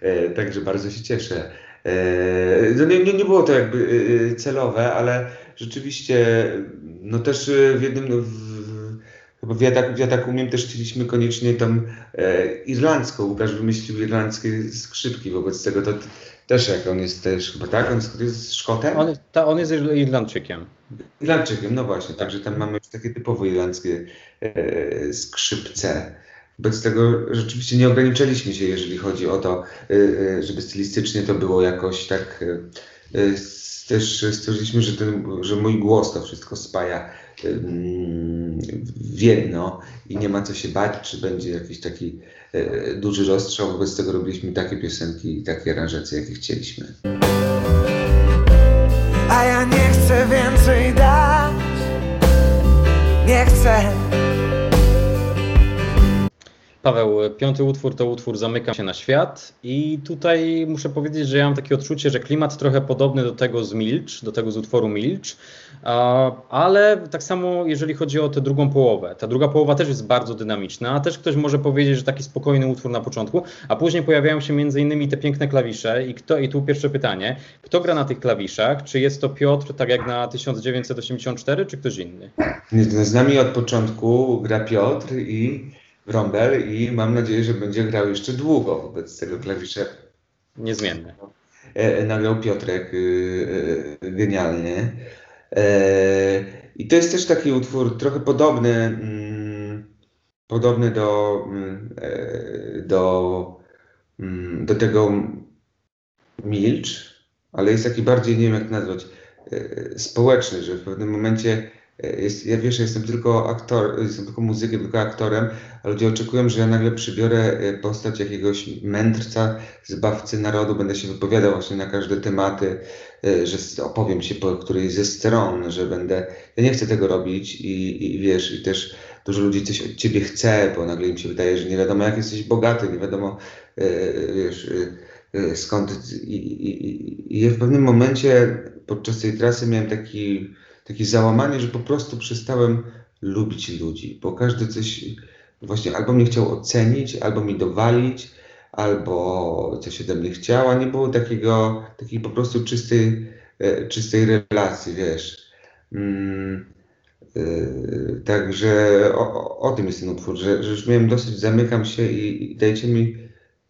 e, także bardzo się cieszę. E, no nie, nie, było to jakby e, celowe, ale rzeczywiście no też w jednym w, Chyba w Jadak, w Jadaku umiem też chcieliśmy koniecznie tam e, irlandzką. Łukasz wymyślił irlandzkie skrzypki, wobec tego to też jak on jest też chyba tak? On jest, jest Szkotem? On, ta, on jest Irlandczykiem. Irlandczykiem, no właśnie, także tam mamy już takie typowo irlandzkie e, skrzypce. Wobec tego rzeczywiście nie ograniczyliśmy się, jeżeli chodzi o to, e, e żeby stylistycznie to było jakoś tak. E, też stwierdziliśmy, że, ten, że mój głos to wszystko spaja w jedno i nie ma co się bać, czy będzie jakiś taki duży rozstrzał. Wobec tego robiliśmy takie piosenki i takie aranżacje, jakie chcieliśmy. A ja nie chcę więcej dać, nie chcę Paweł, piąty utwór to utwór Zamykam się na świat i tutaj muszę powiedzieć, że ja mam takie odczucie, że klimat trochę podobny do tego z Milcz, do tego z utworu Milcz, ale tak samo jeżeli chodzi o tę drugą połowę. Ta druga połowa też jest bardzo dynamiczna, a też ktoś może powiedzieć, że taki spokojny utwór na początku, a później pojawiają się między innymi te piękne klawisze i kto, i tu pierwsze pytanie, kto gra na tych klawiszach? Czy jest to Piotr, tak jak na 1984, czy ktoś inny? Z nami od początku gra Piotr i Rombel i mam nadzieję, że będzie grał jeszcze długo wobec tego klawisza. Niezmienny. E, nagrał Piotrek y, y, genialnie. E, I to jest też taki utwór trochę podobny, mm, podobny do, mm, e, do, mm, do tego Milcz, ale jest taki bardziej, nie wiem jak nazwać, społeczny, że w pewnym momencie jest, ja wiesz, jestem tylko aktor, jestem tylko muzykiem, tylko aktorem, a ludzie oczekują, że ja nagle przybiorę e, postać jakiegoś mędrca, zbawcy narodu, będę się wypowiadał właśnie na każde tematy, e, że opowiem się po którejś ze stron, że będę, ja nie chcę tego robić i, i wiesz, i też dużo ludzi coś od ciebie chce, bo nagle im się wydaje, że nie wiadomo jak jesteś bogaty, nie wiadomo, e, wiesz, skąd i, i, i w pewnym momencie podczas tej trasy miałem taki takie załamanie, że po prostu przestałem lubić ludzi, bo każdy coś właśnie albo mnie chciał ocenić, albo mi dowalić, albo coś ode mnie chciał, a nie było takiego, takiej po prostu czystej, e, czystej relacji, wiesz. Mm, yy, także o, o, tym jest ten utwór, że, że już miałem dosyć, zamykam się i, i dajcie mi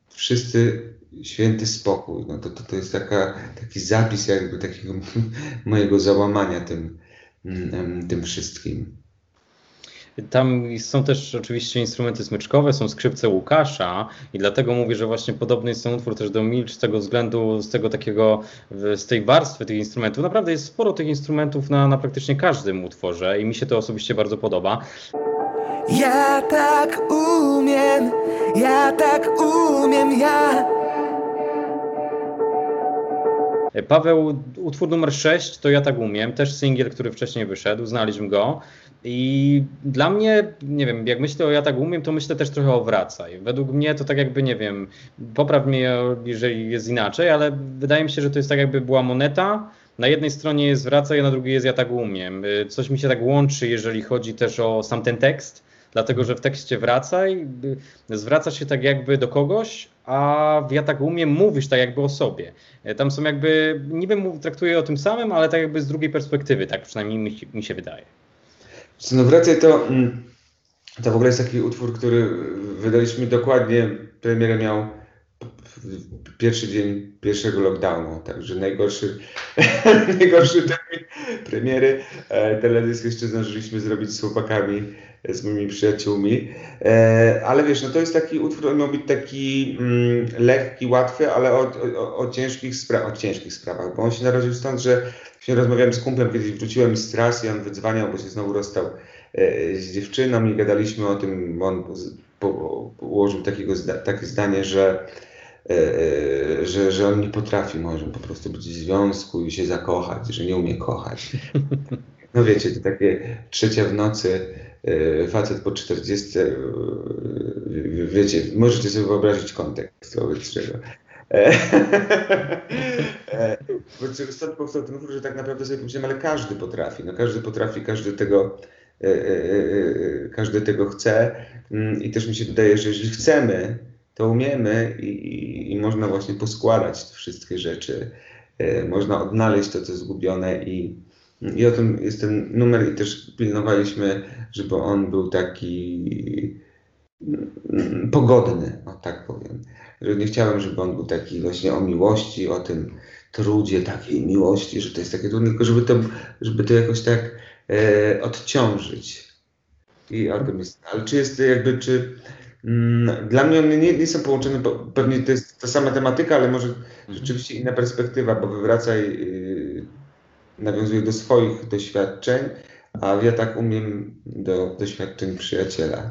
wszyscy święty spokój. No to, to, to jest taka, taki zapis jakby takiego mojego załamania tym, tym wszystkim. Tam są też oczywiście instrumenty smyczkowe, są skrzypce Łukasza i dlatego mówię, że właśnie podobny jest ten utwór też do Milcz z tego względu, z tego takiego, z tej warstwy tych instrumentów. Naprawdę jest sporo tych instrumentów na, na praktycznie każdym utworze i mi się to osobiście bardzo podoba. Ja tak umiem, ja tak umiem, ja Paweł, utwór numer 6 to ja tak umiem, też singiel, który wcześniej wyszedł, znaliśmy go. I dla mnie, nie wiem, jak myślę o ja tak umiem, to myślę też trochę o wracaj. Według mnie to tak jakby, nie wiem, popraw mnie, jeżeli jest inaczej, ale wydaje mi się, że to jest tak jakby była moneta. Na jednej stronie jest wracaj, a na drugiej jest ja tak umiem. E, coś mi się tak łączy, jeżeli chodzi też o sam ten tekst dlatego że w tekście wracaj, zwraca się tak jakby do kogoś, a ja tak umiem mówisz tak jakby o sobie. E, tam są jakby, niby traktuję o tym samym, ale tak jakby z drugiej perspektywy, tak przynajmniej mi, mi się wydaje. No wracaj to, mm, to w ogóle jest taki utwór, który wydaliśmy dokładnie, premierę miał pierwszy dzień pierwszego lockdownu, także najgorszy, najgorszy termin premiery. E, teledysk jeszcze zdążyliśmy zrobić z chłopakami z moimi przyjaciółmi. E, ale wiesz, no to jest taki utwór, on miał być taki mm, lekki, łatwy, ale o, o, o ciężkich spra- o ciężkich sprawach, bo on się narodził stąd, że się rozmawiałem z kumplem, kiedyś wróciłem z tras i on wydzwaniał, bo się znowu rozstał e, z dziewczyną i gadaliśmy o tym, bo on ułożył takiego, takie zdanie, że e, że, że on nie potrafi może po prostu być w związku i się zakochać, że nie umie kochać. No wiecie, to takie trzecia w nocy, facet po 40, e, wiecie, możecie sobie wyobrazić kontekst wobec czego. Wobec czego stąd powstał ten że tak naprawdę sobie pomyślałem, ale każdy potrafi, no każdy potrafi, każdy tego, e, każdy tego chce mm, i też mi się wydaje, że jeżeli chcemy, to umiemy i, i, i można właśnie poskładać wszystkie rzeczy, można odnaleźć to, co zgubione i i o tym jest ten numer i też pilnowaliśmy, żeby on był taki mm, pogodny, o tak powiem. Że nie chciałem, żeby on był taki właśnie o miłości, o tym trudzie takiej miłości, że to jest takie trudne, tylko żeby to, żeby to jakoś tak e, odciążyć. I o tym jest. Ale czy jest jakby, czy mm, dla mnie one nie, nie są połączone, pewnie to jest ta sama tematyka, ale może rzeczywiście inna perspektywa, bo wywracaj y, nawiązuję do swoich doświadczeń, a ja tak umiem do doświadczeń przyjaciela.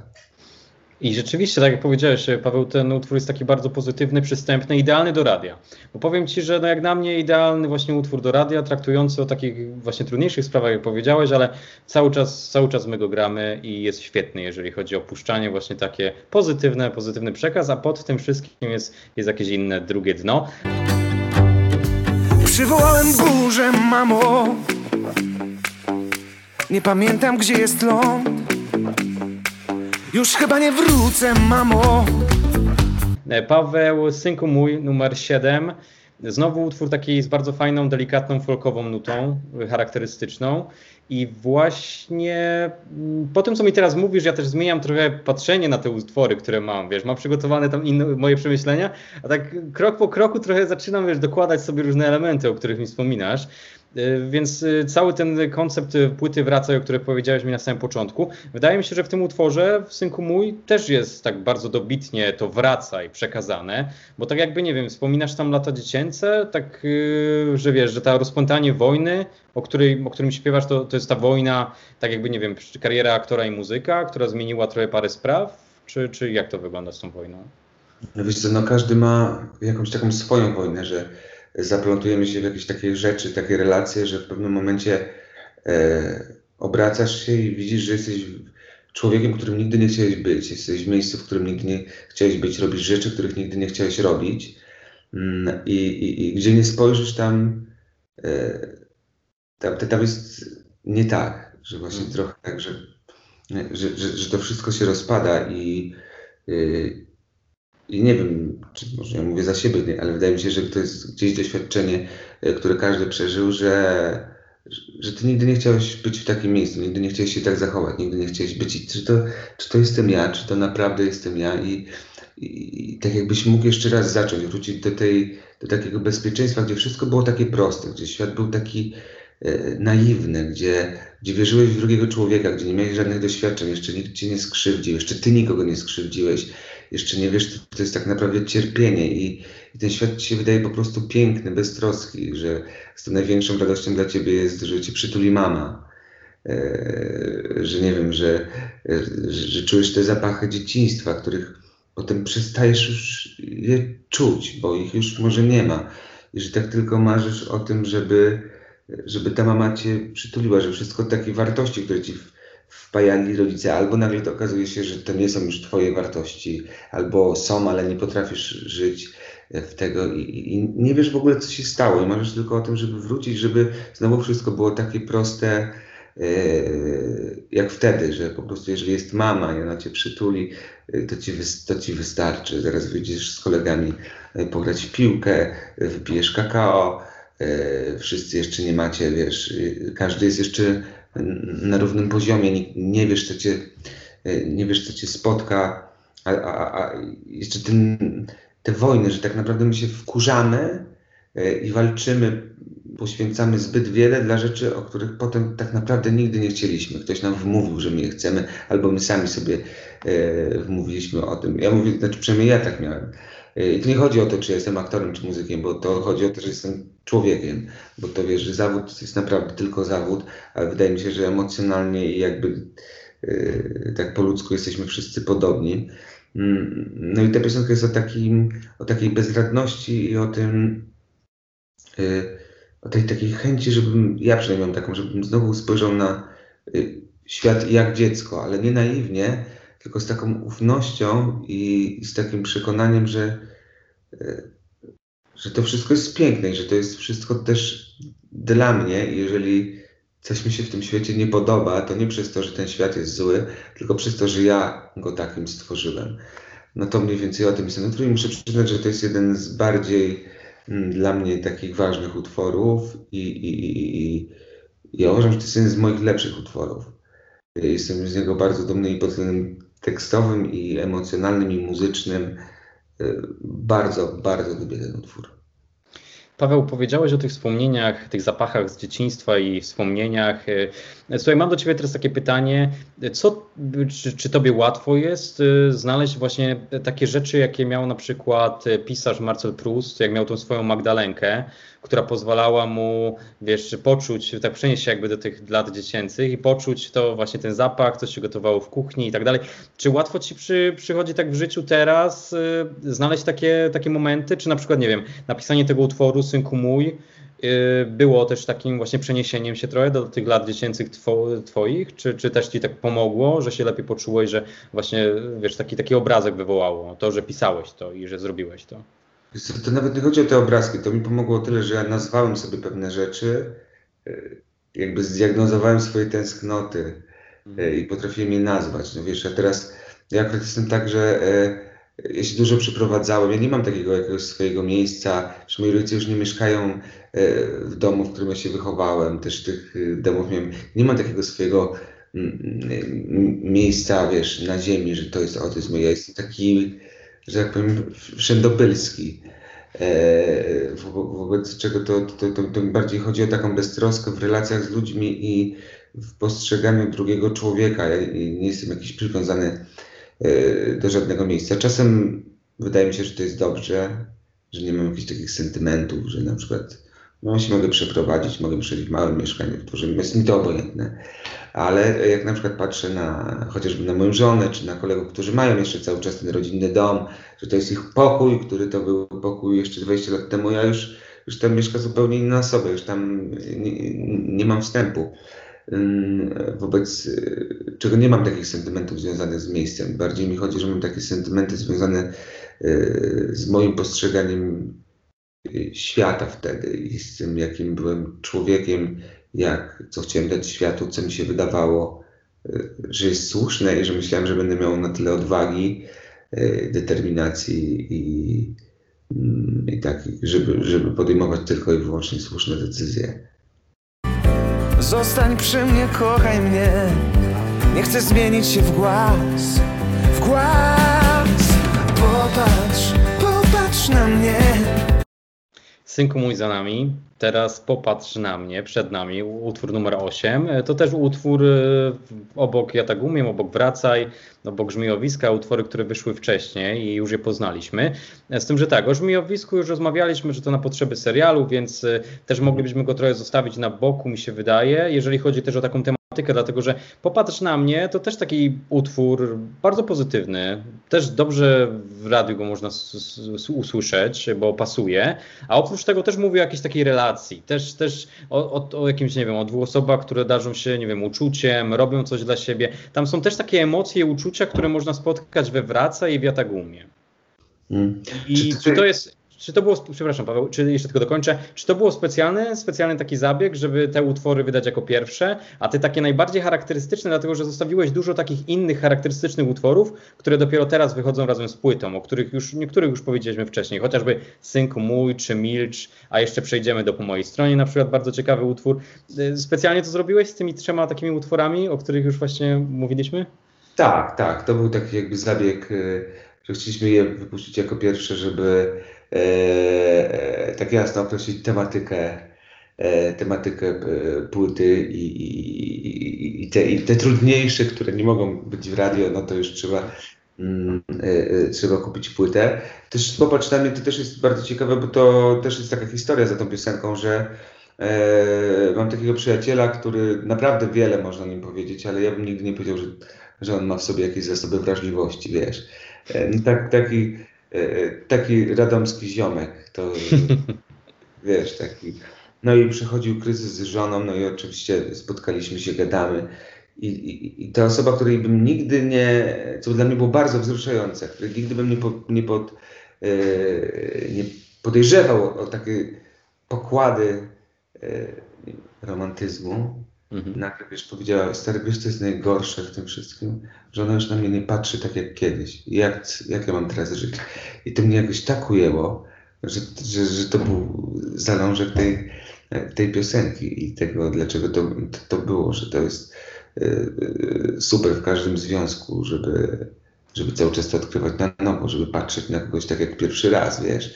I rzeczywiście, tak jak powiedziałeś, Paweł, ten utwór jest taki bardzo pozytywny, przystępny, idealny do radia. Bo powiem Ci, że no jak na mnie idealny właśnie utwór do radia, traktujący o takich właśnie trudniejszych sprawach, jak powiedziałeś, ale cały czas, cały czas my go gramy i jest świetny, jeżeli chodzi o puszczanie właśnie takie pozytywne, pozytywny przekaz, a pod tym wszystkim jest, jest jakieś inne drugie dno. Przywołałem burzę, mamo. Nie pamiętam, gdzie jest ląd. Już chyba nie wrócę, mamo. E, Paweł, synku mój, numer 7. Znowu utwór taki z bardzo fajną, delikatną, folkową nutą, y, charakterystyczną. I właśnie mm, po tym, co mi teraz mówisz, ja też zmieniam trochę patrzenie na te utwory, które mam, wiesz, mam przygotowane tam inne moje przemyślenia, a tak krok po kroku trochę zaczynam, wiesz, dokładać sobie różne elementy, o których mi wspominasz. Y, Więc y, cały ten koncept y, płyty Wracaj, o której powiedziałeś mi na samym początku, wydaje mi się, że w tym utworze, w Synku Mój, też jest tak bardzo dobitnie to Wracaj przekazane, bo tak jakby, nie wiem, wspominasz tam lata dziecięce, tak, że wiesz, że ta rozpętanie wojny, o, której, o którym śpiewasz, to, to jest ta wojna, tak jakby, nie wiem, kariera aktora i muzyka, która zmieniła trochę parę spraw, czy, czy jak to wygląda z tą wojną? No wiesz co, no każdy ma jakąś taką swoją wojnę, że zaplątujemy się w jakieś takie rzeczy, takie relacje, że w pewnym momencie e, obracasz się i widzisz, że jesteś człowiekiem, którym nigdy nie chciałeś być. Jesteś w miejscu, w którym nigdy nie chciałeś być, robisz rzeczy, których nigdy nie chciałeś robić. Mm, I, i, i gdzie nie spojrzysz, tam, e, tam, tam jest nie tak, że właśnie Mm. trochę tak, że, że, że, że to wszystko się rozpada i, y, i nie wiem, czy może ja mówię za siebie, nie, ale wydaje mi się, że to jest gdzieś doświadczenie, e, które każdy przeżył, że, że ty nigdy nie chciałeś być w takim miejscu, nigdy nie chciałeś się tak zachować, nigdy nie chciałeś być. I czy to, czy to jestem ja, czy to naprawdę jestem ja i, i, i tak jakbyś mógł jeszcze raz zacząć, wrócić do, tej, do takiego bezpieczeństwa, gdzie wszystko było takie proste, gdzie świat był taki e, naiwny, gdzie, gdzie wierzyłeś w drugiego człowieka, gdzie nie miałeś żadnych doświadczeń, jeszcze nikt cię nie skrzywdził, jeszcze ty nikogo nie skrzywdziłeś, jeszcze nie wiesz, to jest tak naprawdę cierpienie i, i ten świat ci się wydaje po prostu piękny, beztroski, że z tą największą radością dla ciebie jest, że cię przytuli mama, e, że nie wiem, że, że, że czujesz te zapachy dzieciństwa, których potem przestajesz już je czuć, bo ich już może nie ma. I że tak tylko marzysz o tym, żeby żeby ta mama cię przytuliła, że wszystko takie wartości, które ci wpajali rodzice, albo nagle to okazuje się, że to nie są już twoje wartości, albo są, ale nie potrafisz żyć w tego i, i- nie wiesz w ogóle, co się stało i marzysz tylko o tym, żeby wrócić, żeby znowu wszystko było takie proste, e, jak wtedy, że po prostu jeżeli jest mama i ona cię przytuli, e, to ci, wys- to ci wystarczy. Zaraz wyjdziesz z kolegami e, pograć w piłkę, e, wypijesz kakao, e, wszyscy jeszcze nie macie, wiesz, e, każdy jest jeszcze na równym poziomie, nie, nie wiesz, co cię, e, nie wiesz, co cię spotka, a, a, a jeszcze ten, te wojny, że tak naprawdę my się wkurzamy e, i walczymy, poświęcamy zbyt wiele dla rzeczy, o których potem tak naprawdę nigdy nie chcieliśmy. Ktoś nam wmówił, że my je chcemy, albo my sami sobie e, wmówiliśmy o tym. Ja mówię, znaczy przynajmniej ja tak miałem. E, I tu nie chodzi o to, czy jestem aktorem, czy muzykiem, bo to chodzi o to, że jestem człowiekiem, bo to wiesz, że zawód to jest naprawdę tylko zawód, ale wydaje mi się, że emocjonalnie i jakby e, tak po ludzku jesteśmy wszyscy podobni. Mm, No i ta piosenka jest o, takim, o takiej bezradności i o tym, y, o tej takiej chęci, żebym, ja przynajmniej mam taką, żebym znowu spojrzał na y, świat jak dziecko, ale nie naiwnie, tylko z taką ufnością i, z takim przekonaniem, że, y, że to wszystko jest piękne i że to jest wszystko też dla mnie. Jeżeli coś mi się w tym świecie nie podoba, to nie przez to, że ten świat jest zły, tylko przez to, że ja go takim stworzyłem. No to mniej więcej o tym jest ten utwór i muszę przyznać, że to jest jeden z bardziej mm, dla mnie takich ważnych utworów i, i, i, i ja uważam, że to jest jeden z moich lepszych utworów. Jestem z niego bardzo dumny i pod względem tekstowym, i emocjonalnym, i muzycznym. Y, Bardzo, bardzo lubię ten utwór. Paweł, powiedziałeś o tych wspomnieniach, tych zapachach z dzieciństwa i wspomnieniach. Słuchaj, mam do Ciebie teraz takie pytanie. Co, czy, czy Tobie łatwo jest e, znaleźć właśnie takie rzeczy, jakie miał na przykład pisarz Marcel Proust, jak miał tą swoją Magdalenkę, która pozwalała mu, wiesz, poczuć, tak przenieść się jakby do tych lat dziecięcych i poczuć to właśnie ten zapach, co się gotowało w kuchni i tak dalej. Czy łatwo Ci przy, przychodzi tak w życiu teraz y, znaleźć takie, takie momenty, czy na przykład, nie wiem, napisanie tego utworu Synku mój, y, było też takim właśnie przeniesieniem się trochę do tych lat dziecięcych two, twoich, czy, czy też ci tak pomogło, że się lepiej poczułeś, że właśnie, wiesz, taki, taki obrazek wywołało to, że pisałeś to i że zrobiłeś to? To nawet nie chodzi o te obrazki, to mi pomogło tyle, że ja nazwałem sobie pewne rzeczy, e, jakby zdiagnozowałem swoje tęsknoty e, mhm. i potrafiłem je nazwać. No wiesz, a teraz ja akurat jestem tak, że ja się dużo przeprowadzałem, ja nie mam takiego jakiegoś swojego miejsca, że moi rodzice już nie mieszkają w domu, w którym ja się wychowałem, też tych domów miałem, nie mam takiego swojego miejsca, wiesz, na ziemi, że to jest, moje, ja jestem taki że jak powiem, wszędobylski. E, wo wobec czego to, to, to, to bardziej chodzi o taką beztroskę w relacjach z ludźmi i w postrzeganiu drugiego człowieka. Ja nie jestem jakiś przywiązany e, do żadnego miejsca. Czasem wydaje mi się, że to jest dobrze, że nie mam jakichś takich sentymentów, że na przykład no, się mogę przeprowadzić, mogę przejść w małym mieszkaniu, w którym jest mi to obojętne. Ale jak na przykład patrzę na chociażby na moją żonę, czy na kolegów, którzy mają jeszcze cały czas ten rodzinny dom, że to jest ich pokój, który to był pokój jeszcze 20 lat temu, ja już, już tam mieszkam zupełnie inna osoba, już tam nie, nie mam wstępu wobec czego nie mam takich sentymentów związanych z miejscem. Bardziej mi chodzi, że mam takie sentymenty związane y, z moim postrzeganiem świata wtedy i z tym, jakim byłem człowiekiem, jak, co chciałem dać światu, co mi się wydawało, y, że jest słuszne i że myślałem, że będę miał na tyle odwagi, y, determinacji i, mm, i tak, żeby, żeby podejmować tylko i wyłącznie słuszne decyzje. Zostań przy mnie, kochaj mnie, nie chcę zmienić się w głaz, w głaz. Popatrz, popatrz na mnie. Synku mój za nami, teraz popatrz na mnie, przed nami, utwór numer 8. To też utwór e, obok Ja tak umiem, obok Wracaj, obok Żmijowiska, utwory, które wyszły wcześniej i już je poznaliśmy. Z tym, że tak, o Żmijowisku już rozmawialiśmy, że to na potrzeby serialu, więc e, też moglibyśmy go trochę zostawić na boku, mi się wydaje. Jeżeli chodzi też o taką tematykę, dlatego że Popatrz na mnie to też taki utwór bardzo pozytywny. Też dobrze w radiu go można usłyszeć, bo pasuje. A oprócz tego też mówi o jakiejś takiej relacji. Też, też o, o, o jakimś, nie wiem, o dwóch osobach, które darzą się, nie wiem, uczuciem, robią coś dla siebie. Tam są też takie emocje, uczucia, które można spotkać we Wraca i w Jatagumie. Hmm. I czy, czy to jest czy to było, przepraszam Paweł, czy jeszcze tylko dokończę, czy to było specjalny, specjalny taki zabieg, żeby te utwory wydać jako pierwsze, a te takie najbardziej charakterystyczne, dlatego że zostawiłeś dużo takich innych charakterystycznych utworów, które dopiero teraz wychodzą razem z płytą, o których już, niektórych już powiedzieliśmy wcześniej, chociażby Synku Mój czy Milcz, a jeszcze przejdziemy do Po mojej stronie, na przykład bardzo ciekawy utwór. Y, specjalnie to zrobiłeś z tymi trzema takimi utworami, o których już właśnie mówiliśmy? Tak, tak, to był taki jakby zabieg, y, że chcieliśmy je wypuścić jako pierwsze, żeby tak jasno określić tematykę, e, tematykę płyty i, i, i, te, i te trudniejsze, które nie mogą być w radio, no to już trzeba mm, trzeba kupić płytę. Też popatrz na mnie, to też jest bardzo ciekawe, bo to też jest taka historia za tą piosenką, że e, mam takiego przyjaciela, który naprawdę wiele można nim powiedzieć, ale ja bym nigdy nie powiedział, że, że on ma w sobie jakieś zasoby wrażliwości, wiesz. E, no tak, taki E, taki radomski ziomek, to wiesz, taki. No i przychodził kryzys z żoną, no i oczywiście spotkaliśmy się, gadamy. I, i, I ta osoba, której bym nigdy nie, co dla mnie było bardzo wzruszające, której nigdy bym nie, po, nie, pod, e, nie podejrzewał o, o takie pokłady e, romantyzmu, Mhm. Nagle wiesz, powiedziała, stary, wiesz jest najgorsze w tym wszystkim? Że ona już na mnie nie patrzy tak jak kiedyś. Jak, jak ja mam teraz żyć? I to mnie jakoś tak ujęło, że, że, że to był zalążek tej, tej piosenki i tego, dlaczego to, to było, że to jest y, y, super w każdym związku, żeby, żeby cały czas to odkrywać na nowo, żeby patrzeć na kogoś tak jak pierwszy raz, wiesz,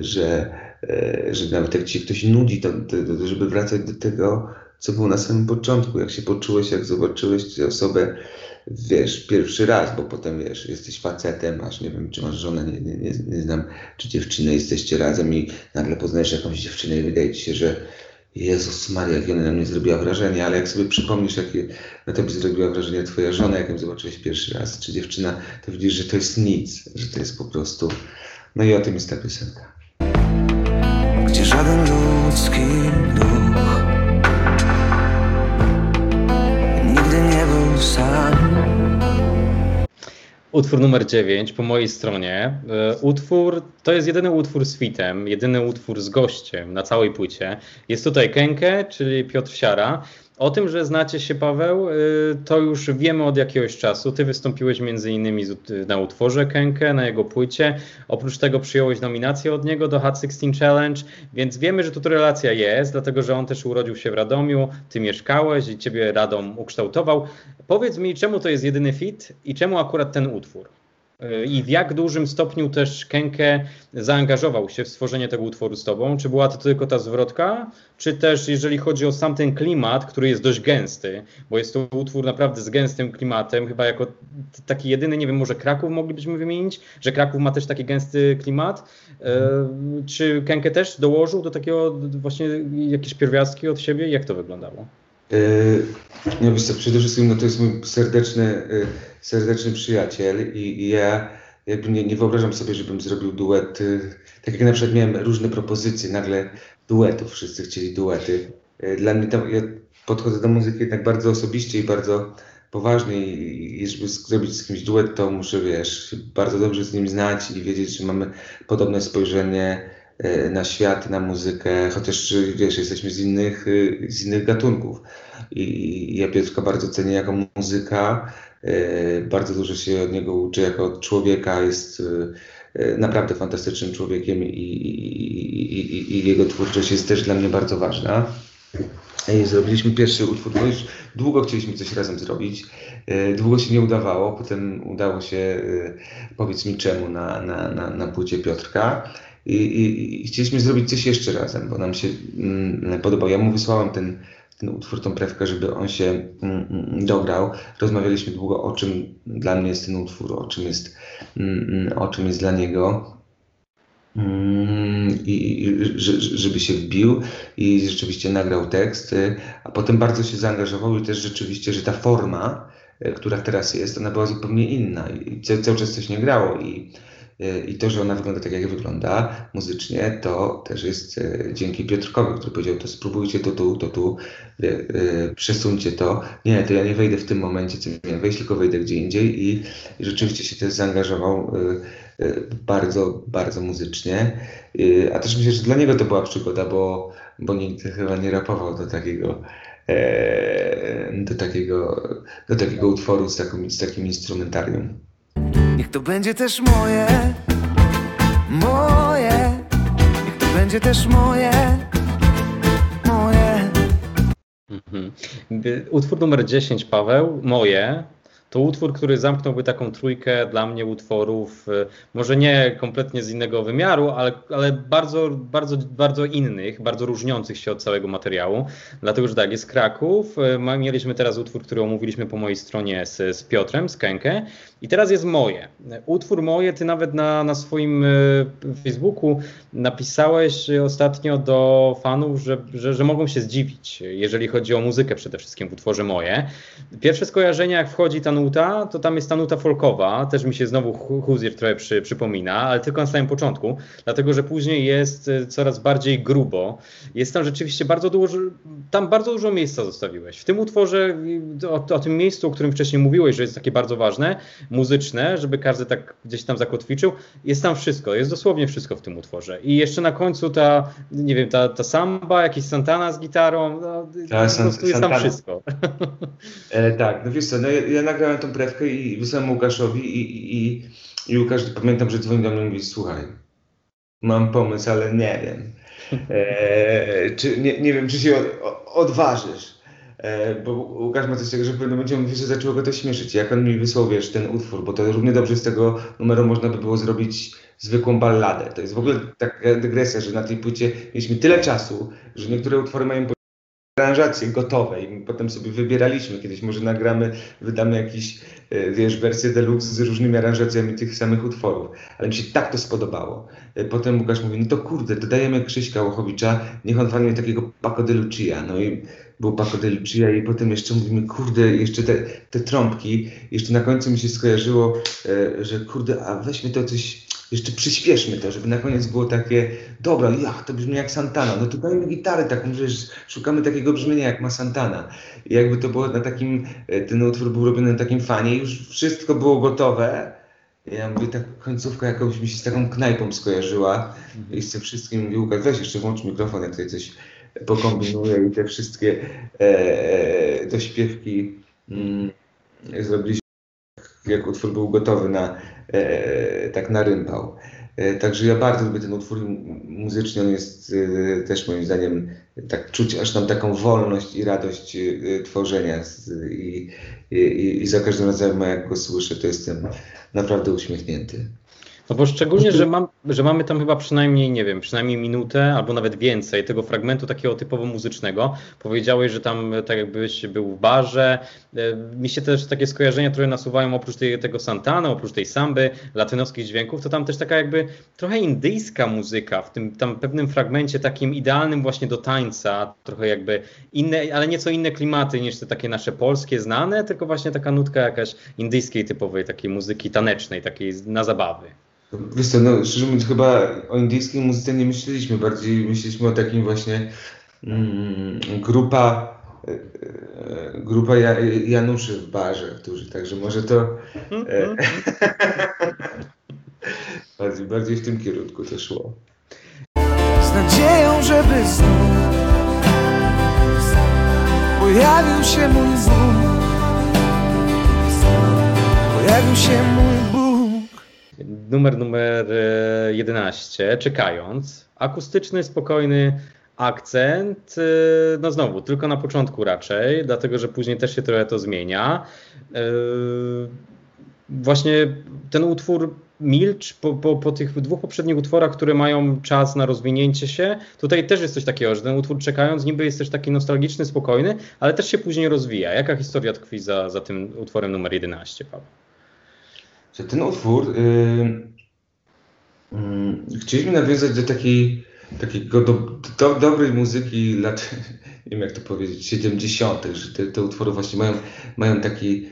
że, e, że nawet jak ci ktoś nudzi, to, to, żeby wracać do tego, co było na samym początku, jak się poczułeś, jak zobaczyłeś tę osobę, wiesz, pierwszy raz, bo potem, wiesz, jesteś facetem, masz, nie wiem, czy masz żonę, nie, nie, nie, nie znam, czy dziewczynę, jesteście razem i nagle poznajesz jakąś dziewczynę i wydaje ci się, że Jezus Maria, jak ona na mnie zrobiła wrażenie, ale jak sobie przypomnisz, jakie na tobie zrobiła wrażenie twoja żona, jak ją zobaczyłeś pierwszy raz, czy dziewczyna, to widzisz, że to jest nic, że to jest po prostu... No i o tym jest ta piosenka. Gdzie żaden ludzki Utwór numer 9 po mojej stronie. E, utwór to jest jedyny utwór z fitem, jedyny utwór z gościem na całej płycie. Jest tutaj Kenke, czyli Piotr Siara. O tym, że znacie się, Paweł, y, to już wiemy od jakiegoś czasu. Ty wystąpiłeś między innymi na utworze Kenke, na jego płycie. Oprócz tego przyjąłeś nominację od niego do Hot 16 Challenge, więc wiemy, że tu relacja jest, dlatego że on też urodził się w Radomiu, ty mieszkałeś i ciebie Radom ukształtował. Powiedz mi, czemu to jest jedyny fit i czemu akurat ten utwór? I w jak dużym stopniu też Kenke zaangażował się w stworzenie tego utworu z tobą? Czy była to tylko ta zwrotka, czy też jeżeli chodzi o sam ten klimat, który jest dość gęsty, bo jest to utwór naprawdę z gęstym klimatem, chyba jako taki jedyny, nie wiem, może Kraków moglibyśmy wymienić, że Kraków ma też taki gęsty klimat. E, czy Kenke też dołożył do takiego właśnie jakieś pierwiastki od siebie? Jak to wyglądało? No wiesz co, przede wszystkim no to jest mój serdeczny, e, serdeczny przyjaciel i, i ja jakby nie, nie wyobrażam sobie, żebym zrobił duet. Tak jak na przykład miałem różne propozycje, nagle duetów, wszyscy chcieli duety. Dla mnie to, ja podchodzę do muzyki jednak bardzo osobiście i bardzo poważnie i, i żeby zrobić z kimś duet, to muszę, wiesz, bardzo dobrze z nim znać i wiedzieć, że mamy podobne spojrzenie E, na świat, na muzykę, chociaż wiesz, jesteśmy z innych, z innych gatunków. I ja Piotrka bardzo cenię jako muzyka, bardzo dużo się od niego uczę jako od człowieka, jest naprawdę fantastycznym człowiekiem i, i, i, i jego twórczość jest też dla mnie bardzo ważna. Zrobiliśmy pierwszy utwór, no już długo chcieliśmy coś razem zrobić, długo się nie udawało, potem udało się, powiedz mi czemu, na, na, na, na płycie Piotrka i, i, i, chcieliśmy zrobić coś jeszcze razem, bo nam się mm, podobał. Ja mu wysłałem ten, ten utwór, tą prewkę, żeby on się mm, mm, dograł. Rozmawialiśmy długo o czym dla mnie jest ten utwór, o czym jest, mm, o czym jest dla niego. I, i żeby się wbił i rzeczywiście nagrał tekst, a potem bardzo się zaangażował i też rzeczywiście, że ta forma, e, która teraz jest, ona była zupełnie inna i cały czas coś nie grało i i to, że ona wygląda tak, jak wygląda muzycznie, to też jest e, dzięki Piotrkowi, który powiedział, to spróbujcie to tu, to tu, e, e, przesuńcie to. Nie, to ja nie wejdę w tym momencie, co miałem wejść, tylko wejdę gdzie indziej i, i rzeczywiście się też zaangażował bardzo, bardzo muzycznie. A też myślę, że dla niego to była przygoda, bo, bo nigdy chyba nie rapował do takiego do takiego, do takiego utworu z, taką, z takim instrumentarium. Niech to będzie też moje, moje. Niech to będzie też moje, moje. Mhm. Utwór numer 10, Paweł, moje. To utwór, który zamknąłby taką trójkę dla mnie utworów, y, może nie kompletnie z innego wymiaru, ale, ale bardzo, bardzo, bardzo innych, bardzo różniących się od całego materiału. Dlatego, że tak, jest Kraków. Y, mieliśmy teraz utwór, który omówiliśmy po mojej stronie z, z Piotrem, z Kenkę. I teraz jest moje. Utwór moje, ty nawet na, na swoim y, Facebooku napisałeś ostatnio do fanów, że, że, że mogą się zdziwić, jeżeli chodzi o muzykę przede wszystkim w utworze moje. Pierwsze skojarzenie, jak wchodzi ta nuta, to tam jest ta nuta folkowa, też mi się znowu Huzier trochę przy, przypomina, ale tylko na samym początku, dlatego że później jest y, coraz bardziej grubo. Jest tam rzeczywiście bardzo dużo, tam bardzo dużo miejsca zostawiłeś. W tym utworze, o, o tym miejscu, o którym wcześniej mówiłeś, że jest takie bardzo ważne, muzyczne, żeby każdy tak gdzieś tam zakotwiczył, jest tam wszystko, jest dosłownie wszystko w tym utworze. I jeszcze na końcu ta, nie wiem, ta, ta samba, jakiś Santana z gitarą, no, ta, po prostu jest tam wszystko. E, tak, no wiesz co, no ja, ja nagrałem tą prewkę i wysłałem Łukaszowi i, i, i Łukasz, pamiętam, że dzwonił do mnie i mówi, słuchaj, mam pomysł, ale nie wiem. E, czy, nie, nie wiem, czy się od, odważysz. E, bo Łukasz ma coś takiego, że w pewnym momencie mówi, że zaczęło go to śmieszyć. Jak on mi wysłał, wiesz, ten utwór, bo to równie dobrze z tego numeru można by było zrobić zwykłą balladę. To jest w ogóle taka dygresja, że na tej płycie mieliśmy tyle czasu, że niektóre utwory mają aranżacje gotowe i potem sobie wybieraliśmy. Kiedyś może nagramy, wydamy jakiś, e, wiesz, wersję deluxe z różnymi aranżacjami tych samych utworów. Ale mi się tak to spodobało. E, potem Łukasz mówi, no to kurde, dodajemy Krzyśka Łochowicza, niech on walnie takiego Paco de Lucia. No i był Paco de Lucia i potem jeszcze mówimy, kurde, jeszcze te, te trąbki. Jeszcze na końcu mi się skojarzyło, e, że kurde, a weźmy to coś jeszcze przyspieszmy to, żeby na koniec było takie, dobra, ja, to brzmi jak Santana, no to dajmy gitarę taką, że szukamy takiego brzmienia jak ma Santana. I jakby to było na takim, e, ten utwór był robiony na takim fanie, już wszystko było gotowe. Ja mówię, ta końcówka jakoś mi się z taką knajpą skojarzyła i z tym wszystkim mówię, Łukasz, weź jeszcze włącz mikrofon, jak tutaj coś pokombinuję i te wszystkie e, e dośpiewki mm, zrobiliśmy jak utwór był gotowy na, e, tak na rympał. E, także ja bardzo lubię ten utwór muzycznie, on jest e, też moim zdaniem, tak czuć aż tam taką wolność i radość e, tworzenia i, i, i za każdym razem jak go słyszę, to jestem naprawdę uśmiechnięty. No bo szczególnie, że, mam, że mamy tam chyba przynajmniej, nie wiem, przynajmniej minutę albo nawet więcej tego fragmentu takiego typowo muzycznego. Powiedziałeś, że tam tak jakbyś był w barze. E, mi się też takie skojarzenia trochę nasuwają oprócz tej, tego Santana, oprócz tej samby, latynoskich dźwięków, to tam też taka jakby trochę indyjska muzyka w tym tam pewnym fragmencie takim idealnym właśnie do tańca, trochę jakby inne, ale nieco inne klimaty niż te takie nasze polskie znane, tylko właśnie taka nutka jakaś indyjskiej typowej takiej muzyki tanecznej, takiej na zabawy. Wiesz co, no szczerze mówiąc chyba o indyjskiej muzyce nie myśleliśmy, bardziej myśleliśmy o takim właśnie mm, grupa e, grupa Januszy w barze, którzy także może to e, bardziej, bardziej w tym kierunku to szło. Z nadzieją, żeby znów pojawił się mój Bóg, pojawił się mój numer numer 11, e, czekając. Akustyczny, spokojny akcent. E, no znowu, tylko na początku raczej, dlatego że później też się trochę to zmienia. E, właśnie ten utwór Milcz po, po, po, tych dwóch poprzednich utworach, które mają czas na rozwinięcie się, tutaj też jest coś takiego, że ten utwór czekając niby jest też taki nostalgiczny, spokojny, ale też się później rozwija. Jaka historia tkwi za, za tym utworem numer 11, Paweł? Że ten utwór chcieliśmy nawiązać do takiej takiego do, do, dobrej muzyki lat, nie wiem jak to powiedzieć, 70., że te, te utwory właśnie mają, mają taki,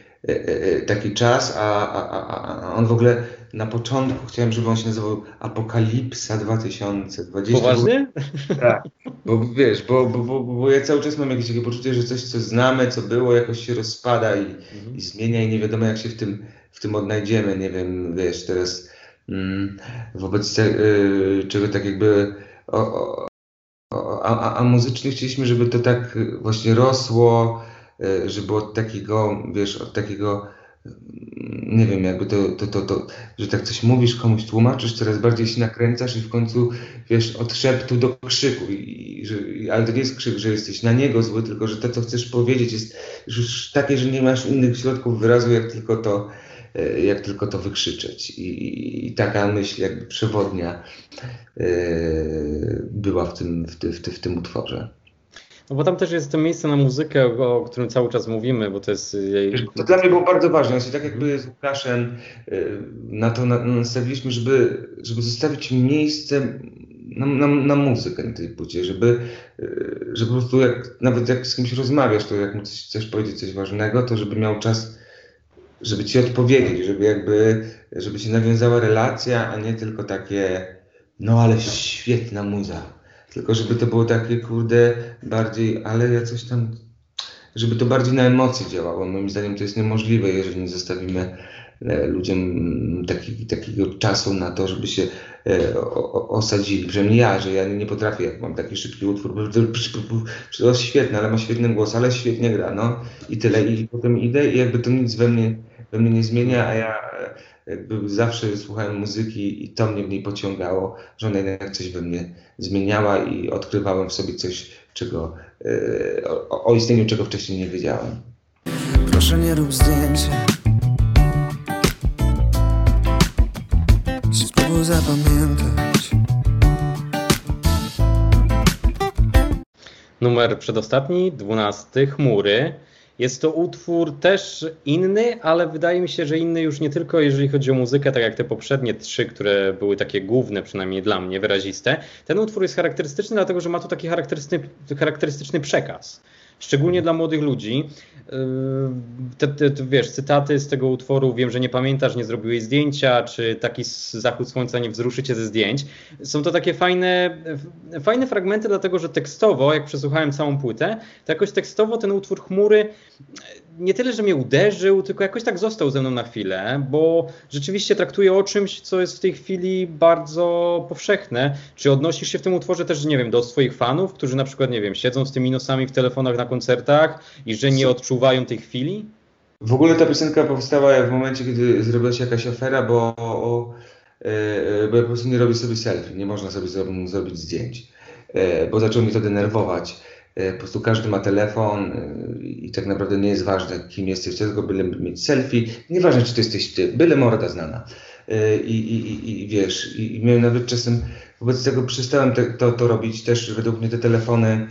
taki czas, a, a, a on w ogóle na początku chciałem, żeby on się nazywał Apokalipsa 2020. Poważnie? Tak, bo wiesz, bo, bo, bo, bo ja cały czas mam jakieś takie poczucie, że coś, co znamy, co było, jakoś się rozpada i, mhm. i zmienia i nie wiadomo jak się w tym w tym odnajdziemy, nie wiem, wiesz, teraz mm, wobec te, y, czego tak jakby o, o, a, a, muzycznie chcieliśmy, żeby to tak właśnie rosło, żeby od takiego, wiesz, od takiego nie wiem, jakby to, to, to, to, że tak coś mówisz, komuś tłumaczysz, coraz bardziej się nakręcasz i w końcu, wiesz, od szeptu do krzyku. I, i, że, ale to nie jest krzyk, że jesteś na niego zły, tylko że to, co chcesz powiedzieć jest już takie, że nie masz innych środków wyrazu, jak tylko to, E, jak tylko to wykrzyczeć. I, i taka myśl jakby przewodnia e, była w tym, w, ty, w, ty, w tym utworze. No bo tam też jest to miejsce na muzykę, o, którym cały czas mówimy, bo to jest... To dla mnie było bardzo ważne. Znaczy, tak jakby z Łukaszem e, na to nastawiliśmy, żeby, żeby zostawić miejsce na, na, na muzykę na tej płycie, żeby, żeby po prostu jak, nawet jak z kimś rozmawiasz, to jak mu coś, powiedzieć coś ważnego, to żeby miał czas żeby ci odpowiedzieć, żeby jakby, żeby się nawiązała relacja, a nie tylko takie, no ale świetna muza. Tylko żeby to było takie, kurde, bardziej, ale ja coś tam, żeby to bardziej na emocje działało. Moim zdaniem to jest niemożliwe, jeżeli nie zostawimy e, ludziom taki, takiego czasu na to, żeby się e, osadzili. Przynajmniej ja, że ja nie potrafię, jak mam taki szybki utwór, to, jest ale ma świetny głos, ale świetnie gra, no i tyle. I potem idę i jakby to nic we mnie we mnie nie zmienia, a ja e, zawsze słuchałem muzyki i to mnie w niej pociągało, że ona jednak coś we mnie zmieniała i odkrywałem w sobie coś czego, e, o, o istnieniu czego wcześniej nie wiedziałem. Proszę nie rób zdjęcia Spróbuj zapamiętać Numer przedostatni, dwunasty, Chmury. Jest to utwór też inny, ale wydaje mi się, że inny już nie tylko jeżeli chodzi o muzykę, tak jak te poprzednie trzy, które były takie główne, przynajmniej dla mnie, wyraziste. Ten utwór jest charakterystyczny, dlatego że ma tu taki charakterystyczny, charakterystyczny przekaz szczególnie dla młodych ludzi. Yy, te, te, te, wiesz, cytaty z tego utworu, wiem, że nie pamiętasz, nie zrobiłeś zdjęcia, czy taki zachód słońca nie wzruszy cię ze zdjęć. Są to takie fajne, fajne fragmenty, dlatego że tekstowo, jak przesłuchałem całą płytę, to jakoś tekstowo ten utwór chmury nie tyle, że mnie uderzył, tylko jakoś tak został ze mną na chwilę, bo rzeczywiście traktuje o czymś, co jest w tej chwili bardzo powszechne. Czy odnosisz się w tym utworze też, nie wiem, do swoich fanów, którzy na przykład, nie wiem, siedzą z tymi nosami w telefonach na koncertach i że nie odczuwają tej chwili? W ogóle ta piosenka powstała w momencie, kiedy zrobiła się jakaś afera, bo, o, e, bo ja po prostu nie robię sobie selfie, nie można sobie zrobić zdjęć, e, bo zaczął mi to denerwować E, po prostu każdy ma telefon e, i tak naprawdę nie jest ważne, kim jesteś, tylko byle mieć selfie. Nieważne, czy to jesteś ty, byle morda znana. E, I, i, i wiesz, i, i miałem nawet czasem, wobec tego przestałem te, to, to robić. Też według mnie te telefony,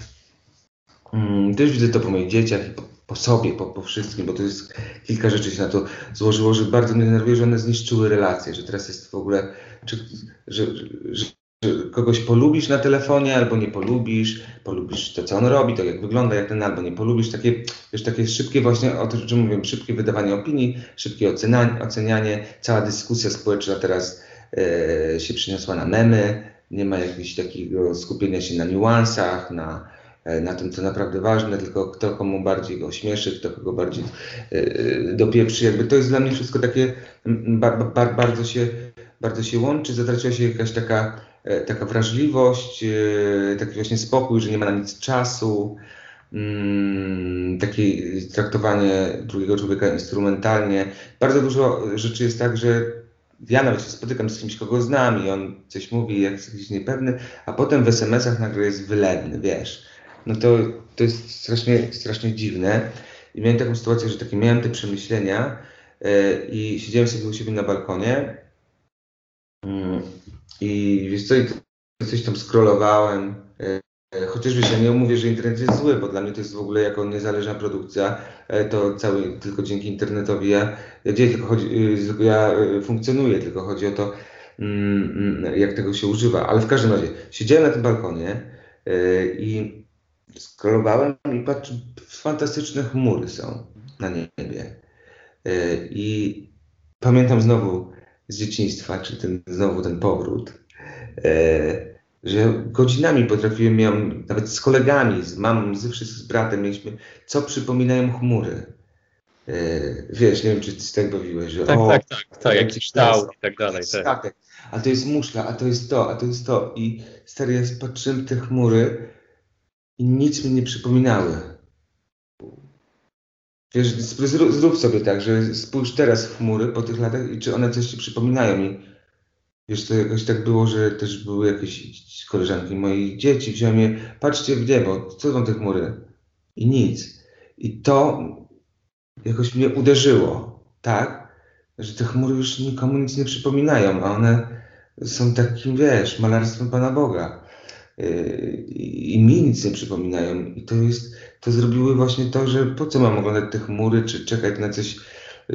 mm, też widzę to po moich dzieciach i po, po sobie, po, po wszystkim, bo to jest kilka rzeczy się na to złożyło, że bardzo mnie denerwuje, że one zniszczyły relacje, że teraz jest w ogóle, czy, że, że, kogoś polubisz na telefonie, albo nie polubisz, polubisz to, co on robi, to jak wygląda, jak ten, albo nie polubisz. Takie, wiesz, takie szybkie właśnie, o czym mówię, szybkie wydawanie opinii, szybkie ocenianie, ocenianie. Cała dyskusja społeczna teraz e, się przyniosła na memy, nie ma jakiegoś takiego skupienia się na niuansach, na, e, na tym, co naprawdę ważne, tylko kto komu bardziej go śmieszy, kto kogo bardziej e, e dopieprzy. Jakby to jest dla mnie wszystko takie, bardzo, się, bardzo się łączy, zatraciła się jakaś taka taka wrażliwość, e, taki właśnie spokój, że nie ma na nic czasu, mm, takie traktowanie drugiego człowieka instrumentalnie. Bardzo dużo rzeczy jest tak, że ja nawet się spotykam z kimś, kogo znam i on coś mówi, jak jest jakiś niepewny, a potem w SMS-ach nagle jest wylewny, wiesz. No to, to jest strasznie, strasznie dziwne. I miałem taką sytuację, że takie miałem te przemyślenia yy, i siedziałem sobie u siebie na balkonie yy, i wiesz co, i coś tam scrollowałem. E, e, chociaż wiesz, ja nie mówię, że internet jest zły, bo dla mnie to jest w ogóle jako niezależna produkcja, e, to cały tylko dzięki internetowi ja, ja, tylko chodzi, ja funkcjonuję, tylko chodzi o to, mm, mm, jak tego się używa. Ale w każdym razie, siedziałem na tym balkonie i scrollowałem i patrzę, fantastyczne chmury są na niebie. I pamiętam znowu z dzieciństwa, czy ten, znowu ten powrót, e, że godzinami potrafiłem, miałem, nawet z kolegami, z mamą, z, z bratem mieliśmy, co przypominają chmury. E, wiesz, nie wiem, czy ty tak bawiłeś, że tak, o, tak, tak, tak, jakiś kształt i tak dalej. Tak. A to jest muszla, a to jest to, a to jest to. I stary, ja patrzyłem te chmury i nic mi nie przypominały. Wiesz, zrób, sobie tak, że spójrz teraz w chmury po tych latach i czy one coś ci przypominają. I wiesz, to jakoś tak było, że też były jakieś koleżanki moich dzieci, wziąłem je, patrzcie w niebo, co są te chmury? I nic. I to jakoś mnie uderzyło, tak? Że te chmury już nikomu nic nie przypominają, a one są takim, wiesz, malarstwem Pana Boga. Yy, I mi nic nie przypominają. I to jest to zrobiły właśnie to, że po co mam oglądać te chmury, czy czekać na coś,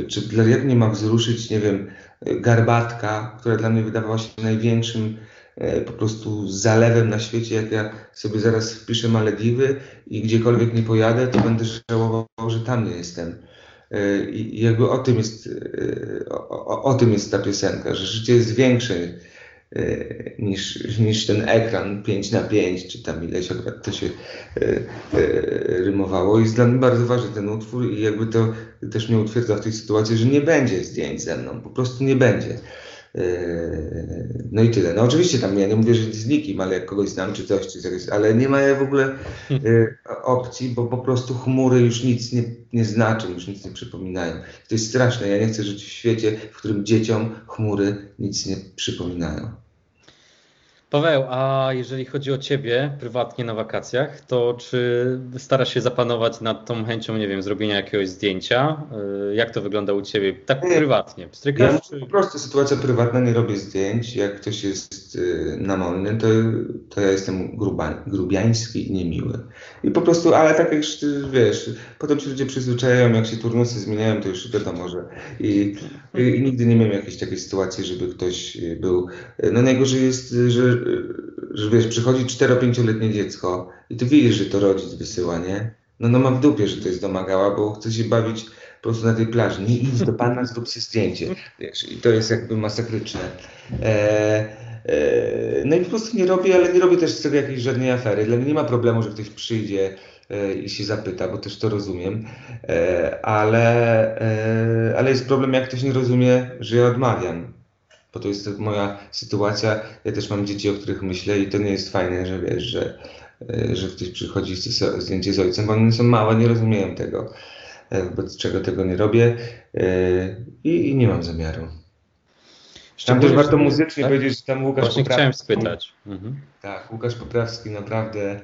czy dla jak nie ma wzruszyć, nie wiem, garbatka, która dla mnie wydawała się największym e, po prostu zalewem na świecie, jak ja sobie zaraz wpiszę Malediwy i gdziekolwiek nie pojadę, to będę żałował, że tam nie jestem. E, I jakby o tym jest, e, o, o, o tym jest ta piosenka, że życie jest większe Y, niż, niż ten ekran 5 na 5 czy tam ileś akurat to się y, y, rymowało. I jest dla mnie bardzo ważny ten utwór i jakby to też mnie utwierdza w tej sytuacji, że nie będzie zdjęć ze mną, po prostu nie będzie. No i tyle. No oczywiście tam ja nie mówię, że z nikim, ale jak kogoś znam czy coś, czy coś, ale nie ma w ogóle opcji, bo po prostu chmury już nic nie, nie znaczą, już nic nie przypominają. To jest straszne. Ja nie chcę żyć w świecie, w którym dzieciom chmury nic nie przypominają. Paweł, a jeżeli chodzi o Ciebie prywatnie na wakacjach, to czy starasz się zapanować nad tą chęcią, nie wiem, zrobienia jakiegoś zdjęcia? Y, jak to wygląda u Ciebie tak Nie. prywatnie? Ja czy... po prostu sytuacja prywatna, nie robię zdjęć. Jak ktoś jest y, namolny, to, to ja jestem gruba, grubiański i niemiły. I po prostu, ale tak jak wiesz, potem się ludzie przyzwyczajają, jak się turnusy zmieniają, to już wiadomo, że i, i, nigdy nie miałem jakiejś takiej sytuacji, żeby ktoś y, był, no najgorzej jest, y, że, y, że wiesz, przychodzi 4-5-letnie dziecko i ty widzisz, że to rodzic wysyła, nie? No, no ma w dupie, że to jest domagała, bo chce się bawić po prostu na tej plaży. Nie idź do pana, zrób sobie zdjęcie. Wiesz, i to jest jakby masakryczne. E, e, no i po prostu nie robię, ale nie robię też z tego jakiejś żadnej afery. Dla mnie nie ma problemu, że ktoś przyjdzie e, i się zapyta, bo też to rozumiem. E, ale, e, ale jest problem, jak ktoś nie rozumie, że ja odmawiam. Bo to jest moja sytuacja. Ja też mam dzieci, o których myślę i to nie jest fajne, że wiesz, że, e, że ktoś przychodzi i chce zdjęcie z ojcem, bo one są małe, nie rozumieją tego e, wobec czego tego nie robię e, i, i nie mam zamiaru. Tam też warto muzycznie tak? powiedzieć, że tam Łukasz Właśnie chciałem Poprawski, spytać. Mhm. tak, Łukasz Poprawski naprawdę e,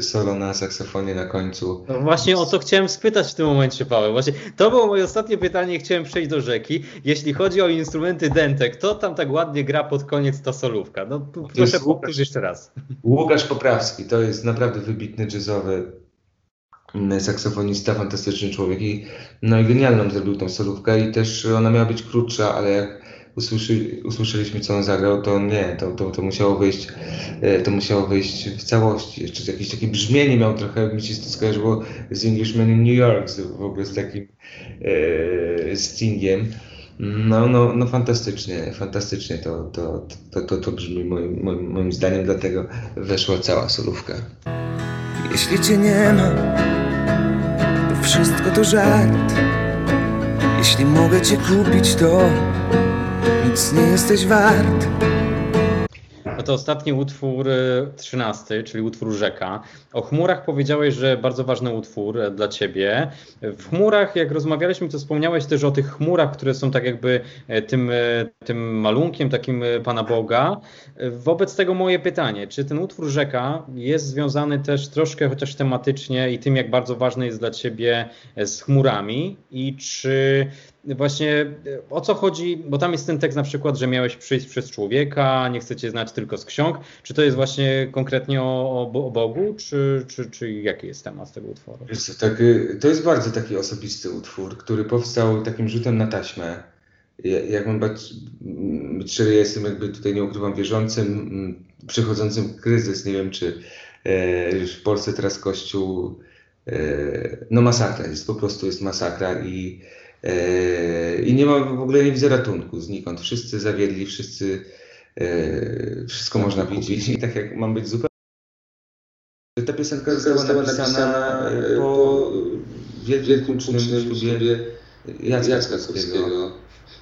solo na saksofonie na końcu. No właśnie o to chciałem spytać w tym momencie, Paweł. Właśnie to było moje ostatnie pytanie, chciałem przejść do rzeki. Jeśli chodzi o instrumenty Dente, kto tam tak ładnie gra pod koniec ta solówka? No p- proszę powtórz jeszcze raz. Łukasz Poprawski to jest naprawdę wybitny jazzowy mm, saksofonista, fantastyczny człowiek i no i genialną zrobił tą solówkę i też ona miała być krótsza, ale jak usłyszy, usłyszeliśmy co on zagrał, to nie, to, to, to musiało wyjść e, to musiało wyjść w całości. Jeszcze jakieś takie brzmienie miał trochę, mi się to skojarzyło z Englishman in New York, z, w ogóle z takim e, Stingiem. No, no, no fantastycznie, fantastycznie to, to, to, to, to brzmi moim, moim, moim zdaniem, dlatego weszła cała solówka. Jeśli cię nie ma, to wszystko to żart. Jeśli mogę cię kupić, to nic nie jesteś wart. No to ostatni utwór, y, trzynasty, czyli utwór Rzeka. O chmurach powiedziałeś, że bardzo ważny utwór e, dla ciebie. W chmurach, jak rozmawialiśmy, to wspomniałeś też o tych chmurach, które są tak jakby e, tym, e, tym malunkiem takim Pana Boga. Wobec tego moje pytanie, czy ten utwór Rzeka jest związany też troszkę chociaż tematycznie i tym, jak bardzo ważny jest dla ciebie z chmurami i czy właśnie e, o co chodzi, bo tam jest ten tekst na przykład, że miałeś przyjść przez człowieka, nie chcecie znać tylko z ksiąg. Czy to jest właśnie konkretnie o, o, Bo- o Bogu, czy, czy, czy jaki jest temat tego utworu? Tak, y, to jest bardzo taki osobisty utwór, który powstał takim rzutem na taśmę. Ja- Jak mam być, szczery, ja jestem jakby tutaj nie ukrywam wierzącym, mm, przechodzącym kryzys. Nie wiem, czy e, już w Polsce teraz Kościół, e, no masakra jest, po prostu jest masakra i, i nie ma w ogóle nie widzę ratunku znikąd. Wszyscy zawiedli, wszyscy, e, wszystko można widzieć. i tak jak mam być zupełnie ta piosenka została napisana e, po wielkim czynnym ślubie Jacka Skockiego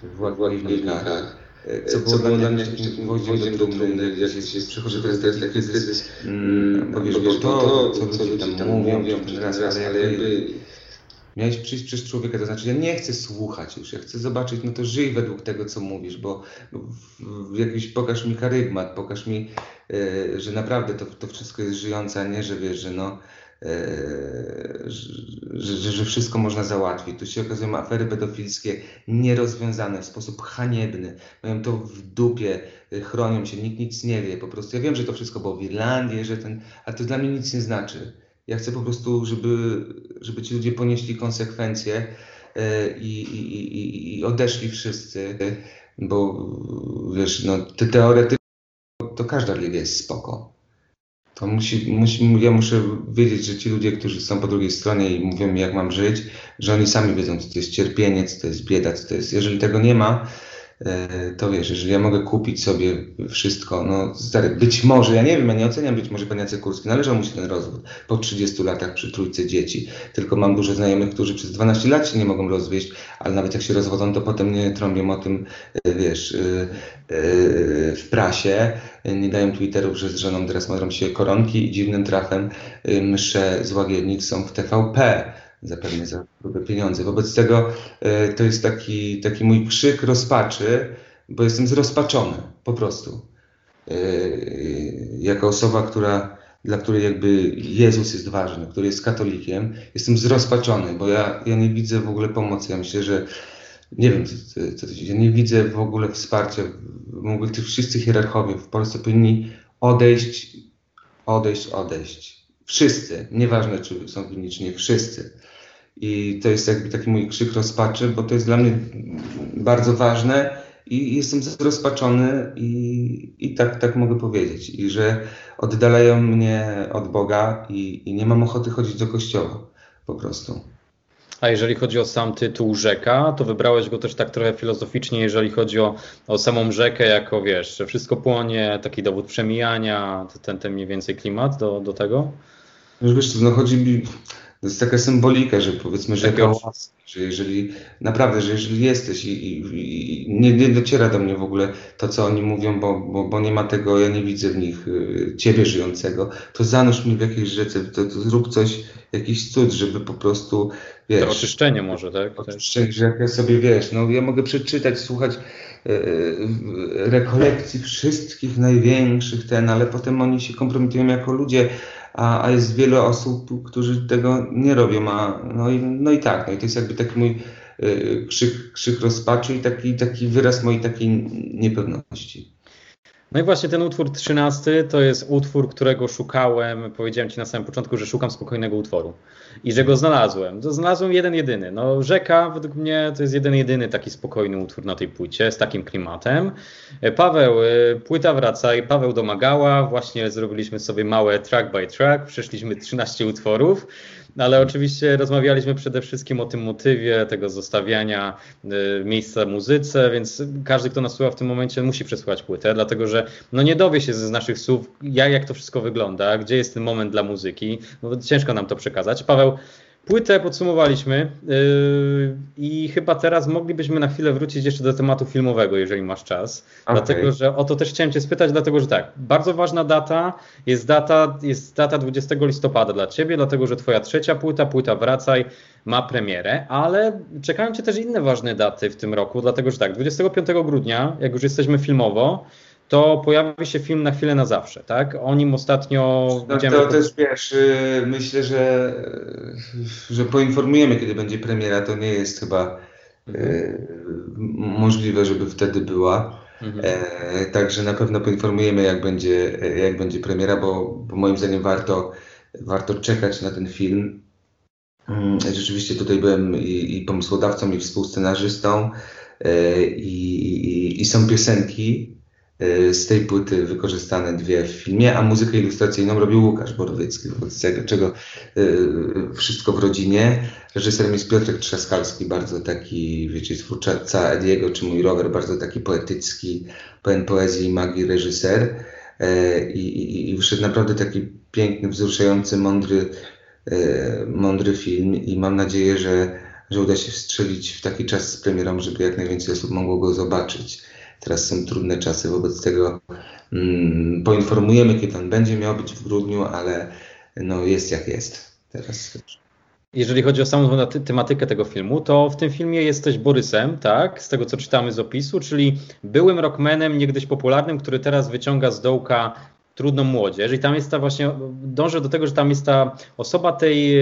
w Łagiewnikach, e, co było dla mnie takim gwoździem do trumny, jak się przychodzi teraz taki kryzys, mm, bo wiesz, bo to, co ludzie tam mówią, ten raz, ale jakby miałeś przyjść przez człowieka, to znaczy ja nie chcę słuchać już, ja chcę zobaczyć, no to żyj według tego, co mówisz, bo w, w jakiś, pokaż mi karygmat, pokaż mi, e, że naprawdę to, to wszystko jest żyjące, a nie, że wiesz, że no, e, że, że, że wszystko można załatwić. Tu się okazują afery pedofilskie nierozwiązane w sposób haniebny, mają to w dupie, e, chronią się, nikt nic nie wie, po prostu. Ja wiem, że to wszystko było w Irlandii, że ten, ale to dla mnie nic nie znaczy. Ja chcę po prostu, żeby, żeby ci ludzie ponieśli konsekwencje e, i, i, i, i odeszli wszyscy, bo wiesz, no, te teoretycznie to każda religia jest spoko. To musi, musi, ja muszę wiedzieć, że ci ludzie, którzy są po drugiej stronie i mówią mi, jak mam żyć, że oni sami wiedzą, co to jest cierpienie, co to jest bieda, co to jest. Jeżeli tego nie ma, to wiesz, jeżeli ja mogę kupić sobie wszystko, no stary, być może, ja nie wiem, ja nie oceniam, być może pan Jacek Kurski, należał mu się ten rozwód. Po 30 latach przy trójce dzieci, tylko mam dużo znajomych, którzy przez 12 lat się nie mogą rozwieść, ale nawet jak się rozwodzą, to potem nie trąbią o tym, e, wiesz, e, e, w prasie, e, nie dają Twitterów, że z żoną teraz modlą się koronki i dziwnym trafem e, msze z Łagiewnik są w TVP zapewne za grube pieniądze. Wobec tego e, to jest taki, taki mój krzyk rozpaczy, bo jestem zrozpaczony, po prostu. jako osoba, która, dla której jakby Jezus jest ważny, który jest katolikiem, jestem zrozpaczony, bo ja, ja nie widzę w ogóle pomocy. Ja myślę, że nie wiem, co, co, ja nie widzę w ogóle wsparcia. W ogóle ci wszyscy hierarchowie w Polsce powinni odejść, odejść, odejść. Wszyscy, nieważne czy są winni, czy nie, wszyscy. I to jest jakby taki mój krzyk rozpaczy, bo to jest dla mnie bardzo ważne i jestem zrozpaczony i, i tak, tak mogę powiedzieć. I że oddalają mnie od Boga i, i nie mam ochoty chodzić do kościoła po prostu. A jeżeli chodzi o sam tytuł Rzeka, to wybrałeś go też tak trochę filozoficznie, jeżeli chodzi o, o samą rzekę, jako wiesz, że wszystko płonie, taki dowód przemijania, ten, ten mniej więcej klimat do, do tego? Wiesz, no chodzi mi, to jest taka symbolika, że powiedzmy, że jaka łaska, że jeżeli naprawdę, że jeżeli jesteś i, i, i, nie, nie dociera do mnie w ogóle to, co oni mówią, bo, bo, bo nie ma tego, ja nie widzę w nich y, ciebie żyjącego, to zanurz mi w jakiejś rzece, to, to zrób coś, jakiś cud, żeby po prostu, wiesz... To oczyszczenie może, tak? Oczyszczenie, że jak ja sobie, wiesz, no ja mogę przeczytać, słuchać y, y, rekolekcji wszystkich największych ten, ale potem oni się kompromitują jako ludzie, a, a jest wiele osób, którzy tego nie robią. A, no, i, no i tak, no i to jest jakby taki mój y, krzyk, krzyk rozpaczy i taki, taki wyraz mojej takiej niepewności. No i właśnie ten utwór 13 to jest utwór, którego szukałem. Powiedziałem Ci na samym początku, że szukam spokojnego utworu i że go znalazłem. To znalazłem jeden jedyny. No, Rzeka według mnie to jest jeden jedyny taki spokojny utwór na tej płycie z takim klimatem. Paweł, y, płyta wraca i Paweł domagała. Właśnie zrobiliśmy sobie małe track by track. Przeszliśmy 13 utworów. No ale oczywiście rozmawialiśmy przede wszystkim o tym motywie tego zostawiania y, miejsca muzyce, więc każdy, kto nas słucha w tym momencie, musi przesłuchać płytę, dlatego że no nie dowie się z naszych słów, jak, jak to wszystko wygląda, gdzie jest ten moment dla muzyki. No, ciężko nam to przekazać. Paweł, Płytę podsumowaliśmy yy, i chyba teraz moglibyśmy na chwilę wrócić jeszcze do tematu filmowego, jeżeli masz czas. Okay. Dlatego, że o to też chciałem Cię spytać, dlatego że tak, bardzo ważna data jest data, jest data 20 listopada dla Ciebie, dlatego że Twoja trzecia płyta, płyta Wracaj, ma premierę, ale czekają Cię też inne ważne daty w tym roku, dlatego że tak, 25 grudnia, jak już jesteśmy filmowo, to pojawi się film na chwilę na zawsze, tak? O nim ostatnio no, To też wiesz, y, myślę, że, y, że poinformujemy, kiedy będzie premiera. To nie jest chyba mhm. możliwe, żeby wtedy była. Mhm. E, także na pewno poinformujemy, jak będzie, jak będzie premiera, bo, bo moim zdaniem warto, warto czekać na ten film. Mm, rzeczywiście tutaj byłem i, i pomysłodawcą, i współscenarzystą, e, i, i, i są piosenki, z tej płyty wykorzystane dwie w filmie, a muzykę ilustracyjną robił Łukasz Borowycki, wobec czego e, wszystko w rodzinie. Reżyserem jest Piotrek Trzaskalski, bardzo taki, wiecie, twórca Ediego, czy mój rower, bardzo taki poetycki, pełen poezji i magii reżyser. E, I, i, I wyszedł naprawdę taki piękny, wzruszający, mądry, mądry film i mam nadzieję, że, że uda się wstrzelić w taki czas z premierą, żeby jak najwięcej osób mogło go zobaczyć. Teraz są trudne czasy, wobec tego mm, poinformujemy, kiedy on będzie miał być w grudniu, ale no jest jak jest teraz. Jeżeli chodzi o samą tematykę tego filmu, to w tym filmie jesteś Borysem, tak? Z tego co czytamy z opisu, czyli byłym rockmanem, niegdyś popularnym, który teraz wyciąga z dołka trudną młodzież i tam jest ta właśnie, dążę do tego, że tam jest ta osoba tej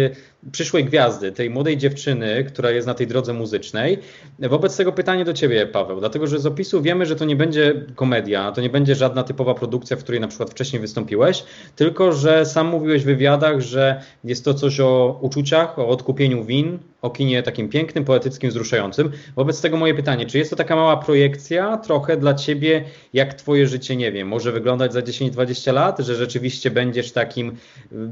przyszłej gwiazdy, tej młodej dziewczyny, która jest na tej drodze muzycznej. Wobec tego pytanie do Ciebie, Paweł, dlatego że z opisu wiemy, że to nie będzie komedia, to nie będzie żadna typowa produkcja, w której na przykład wcześniej wystąpiłeś, tylko że sam mówiłeś w wywiadach, że jest to coś o uczuciach, o odkupieniu win, o kinie takim pięknym, poetyckim, wzruszającym. Wobec tego moje pytanie, czy jest to taka mała projekcja trochę dla Ciebie, jak Twoje życie, nie wiem, może wyglądać za 10-20 lat, że rzeczywiście będziesz takim mm,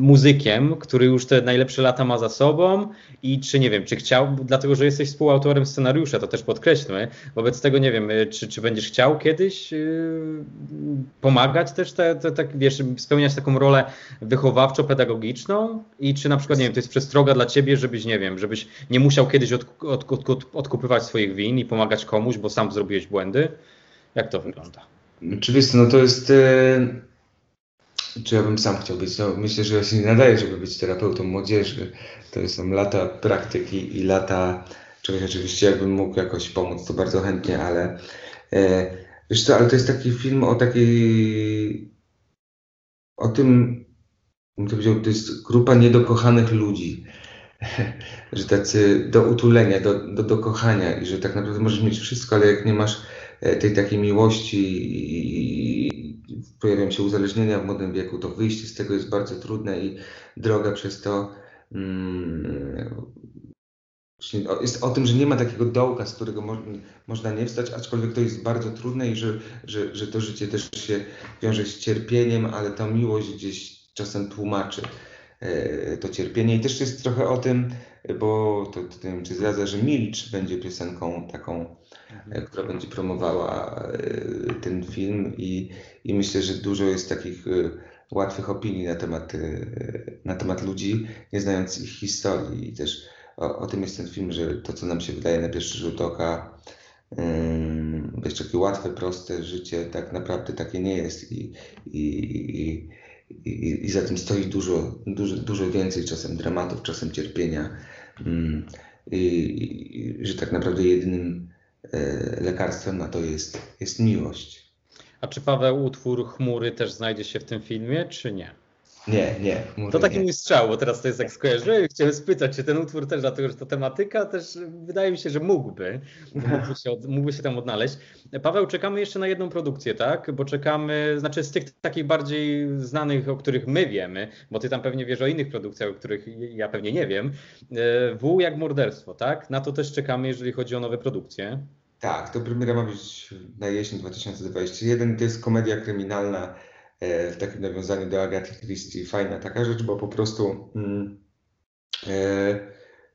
muzykiem, który już już te najlepsze lata ma za sobą i czy nie wiem, czy chciał, dlatego że jesteś współautorem scenariusza, to też podkreślmy. Wobec tego nie wiem, y, czy, czy będziesz chciał kiedyś yy, pomagać też, te, te, tak, wiesz, spełniać taką rolę wychowawczo-pedagogiczną i czy na przykład, nie wiem, to jest przestroga dla ciebie, żebyś, nie wiem, żebyś nie musiał kiedyś od, od, od, odkupywać swoich win i pomagać komuś, bo sam zrobiłeś błędy. Jak to wygląda? Oczywiście, no to jest. Yy czy ja bym sam chciał być. No, myślę, że ja się nie nadaję, żeby być terapeutą młodzieży. To są lata praktyki i lata czegoś oczywiście, jakbym mógł jakoś pomóc, to bardzo chętnie, ale e, Wiesz co, ale to jest taki film o takiej, o tym, bym to powiedział, to jest grupa niedokochanych ludzi, że tacy do utulenia, do, do, do kochania i że tak naprawdę możesz mieć wszystko, ale jak nie masz tej takiej miłości i, i pojawiają się uzależnienia w młodym wieku, to wyjście z tego jest bardzo trudne i droga przez to mm, jest o tym, że nie ma takiego dołka, z którego mo można nie wstać, aczkolwiek to jest bardzo trudne i że, że, że to życie też się wiąże z cierpieniem, ale ta miłość gdzieś czasem tłumaczy e, to cierpienie. I też jest trochę o tym, bo to, to nie wiem, czy zgadza, że Milcz będzie piosenką taką, mhm. która będzie promowała e, ten film i, i myślę, że dużo jest takich łatwych opinii na temat, na temat ludzi, nie znając ich historii i też o, o, tym jest ten film, że to, co nam się wydaje na pierwszy rzut oka, um, takie łatwe, proste życie, tak naprawdę takie nie jest i, i, i, i, i za tym stoi dużo, dużo, dużo więcej czasem dramatów, czasem cierpienia um, i, że tak naprawdę jedynym e, lekarstwem na to jest, jest miłość. A czy Paweł utwór Chmury też znajdzie się w tym filmie, czy nie? Nie, nie. To taki nie. mój strzał, bo teraz to jest jak skojarzyłem. Chciałem spytać, czy ten utwór też, dlatego że ta tematyka też wydaje mi się, że mógłby, mógłby się, od, mógłby się tam odnaleźć. Paweł, czekamy jeszcze na jedną produkcję, tak? Bo czekamy, znaczy z tych takich bardziej znanych, o których my wiemy, bo ty tam pewnie wiesz o innych produkcjach, o których ja pewnie nie wiem. E, w jak morderstwo, tak? Na to też czekamy, jeżeli chodzi o nowe produkcje. Tak, to premiera ma być na jesień 2021. To jest komedia kryminalna w takim nawiązaniu do Agaty Christie. Fajna taka rzecz, bo po prostu mm, e,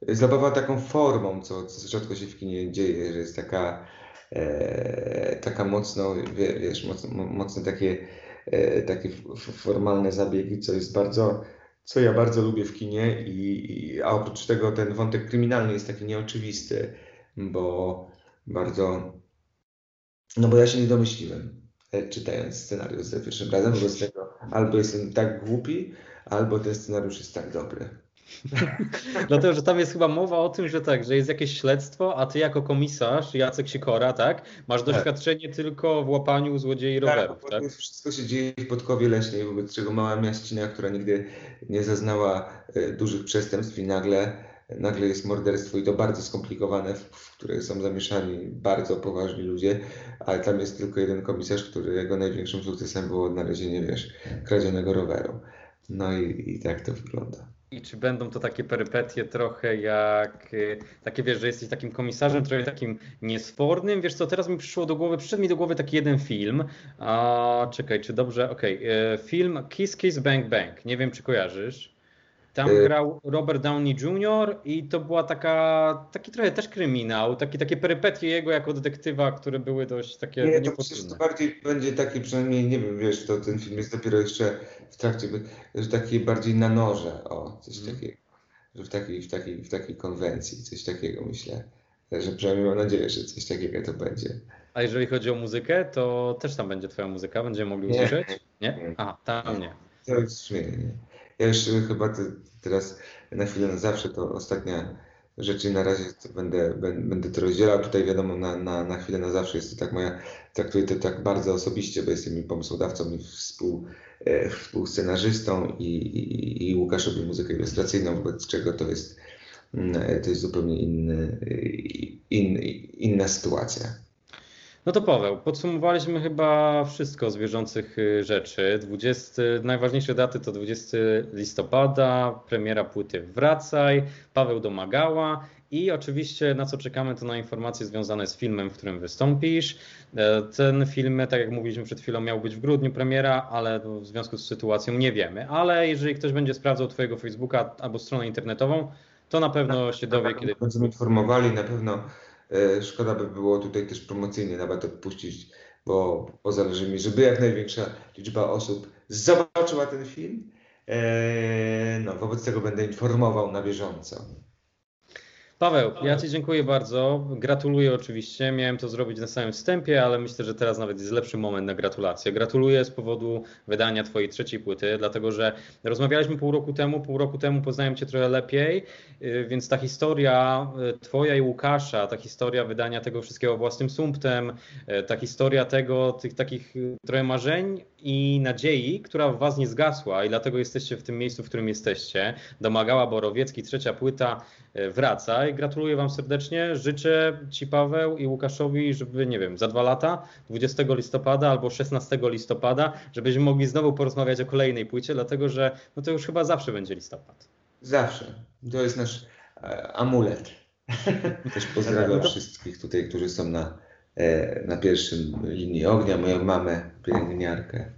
zabawa taką formą, co, co rzadko się w kinie dzieje, że jest taka, e, taka mocno, wiesz, mocno, mocno takie, e, takie formalne zabiegi, co jest bardzo, co ja bardzo lubię w kinie i, i a oprócz tego ten wątek kryminalny jest taki nieoczywisty, bo bardzo, no bo ja się nie domyśliłem E, czytając scenariusz za pierwszym razem, wobec tego albo jestem tak głupi, albo ten scenariusz jest tak dobry. Dlatego, że tam jest chyba mowa o tym, że tak, że jest jakieś śledztwo, a ty jako komisarz, Jacek Sikora, tak, masz tak. doświadczenie tak. tylko w łapaniu złodziei tak, rowerów, tak? tak? Wszystko się dzieje w Podkowie Leśnej, wobec czego mała miaścina, która nigdy nie zaznała e, dużych przestępstw i nagle nagle jest morderstwo i to bardzo skomplikowane, w, w które są zamieszani bardzo poważni ludzie, ale tam jest tylko jeden komisarz, który jego największym sukcesem było odnalezienie, wiesz, kradzionego roweru. No i, i tak to wygląda. I czy będą to takie perypetie trochę jak, y, takie wiesz, że jesteś takim komisarzem, trochę takim niesfornym? Wiesz co, teraz mi przyszło do głowy, przyszedł mi do głowy taki jeden film. A, czekaj, czy dobrze, okej. Okay. Film Kiss Kiss Bang Bang. Nie wiem, czy kojarzysz. Tam y- grał Robert Downey Jr. i to była taka, taki trochę też kryminał, taki, takie perypetie jego jako detektywa, które były dość takie Nie, to to bardziej będzie taki, przynajmniej nie wiem, wiesz, to ten film jest dopiero jeszcze w trakcie, że taki bardziej na noże, o, coś hmm. takiego, że w takiej, w, takiej, w takiej konwencji, coś takiego myślę, że przynajmniej mam nadzieję, że coś takiego to będzie. A jeżeli chodzi o muzykę, to też tam będzie twoja muzyka, będziemy mogli usłyszeć? Nie? nie? Aha, tam nie. To jest śmiesznie. Ja już chyba te, teraz na chwilę na zawsze to ostatnia rzecz i na razie będę, będę to rozdzielał. Tutaj wiadomo, na, na, na chwilę na zawsze jest to tak moja, traktuję to tak bardzo osobiście, bo jestem i pomysłodawcą i współ, e, współscenarzystą i, i, i Łukasz robi muzykę ilustracyjną, wobec czego to jest, mm, to jest zupełnie inny, in, inna sytuacja. No to Paweł, podsumowaliśmy chyba wszystko z bieżących y, rzeczy. 20, najważniejsze daty to 20 listopada, premiera płyty Wracaj, Paweł domagała i oczywiście na co czekamy to na informacje związane z filmem, w którym wystąpisz. E, ten film, tak jak mówiliśmy przed chwilą, miał być w grudniu premiera, ale w związku z sytuacją nie wiemy. Ale jeżeli ktoś będzie sprawdzał Twojego Facebooka albo stronę internetową, to na pewno się dowie, kiedy... Będziemy informowali, na pewno szkoda by było tutaj też promocyjnie nawet odpuścić, bo, bo zależy mi, żeby jak największa liczba osób zobaczyła ten film. E, no, wobec tego będę informował na bieżąco. Paweł, ja Ci dziękuję bardzo. Gratuluję oczywiście. Miałem to zrobić na samym wstępie, ale myślę, że teraz nawet jest lepszy moment na gratulacje. Gratuluję z powodu wydania Twojej trzeciej płyty, dlatego że rozmawialiśmy pół roku temu, pół roku temu poznałem Cię trochę lepiej, y, więc ta historia y, Twoja i Łukasza, ta historia wydania tego wszystkiego własnym sumptem, y, ta historia tego, tych takich trochę marzeń i nadziei, która w Was nie zgasła i dlatego jesteście w tym miejscu, w którym jesteście. Domagała Borowiecki, trzecia płyta wraca gratuluję Wam serdecznie. Życzę Ci, Paweł i Łukaszowi, żeby, nie wiem, za dwa lata, 20 listopada albo 16 listopada, żebyśmy mogli znowu porozmawiać o kolejnej płycie, dlatego że no to już chyba zawsze będzie listopad. Zawsze. To jest nasz e, amulet. Też pozdrawiam no wszystkich tutaj, którzy są na, e, na pierwszym linii ognia, moją mamę, pielęgniarkę,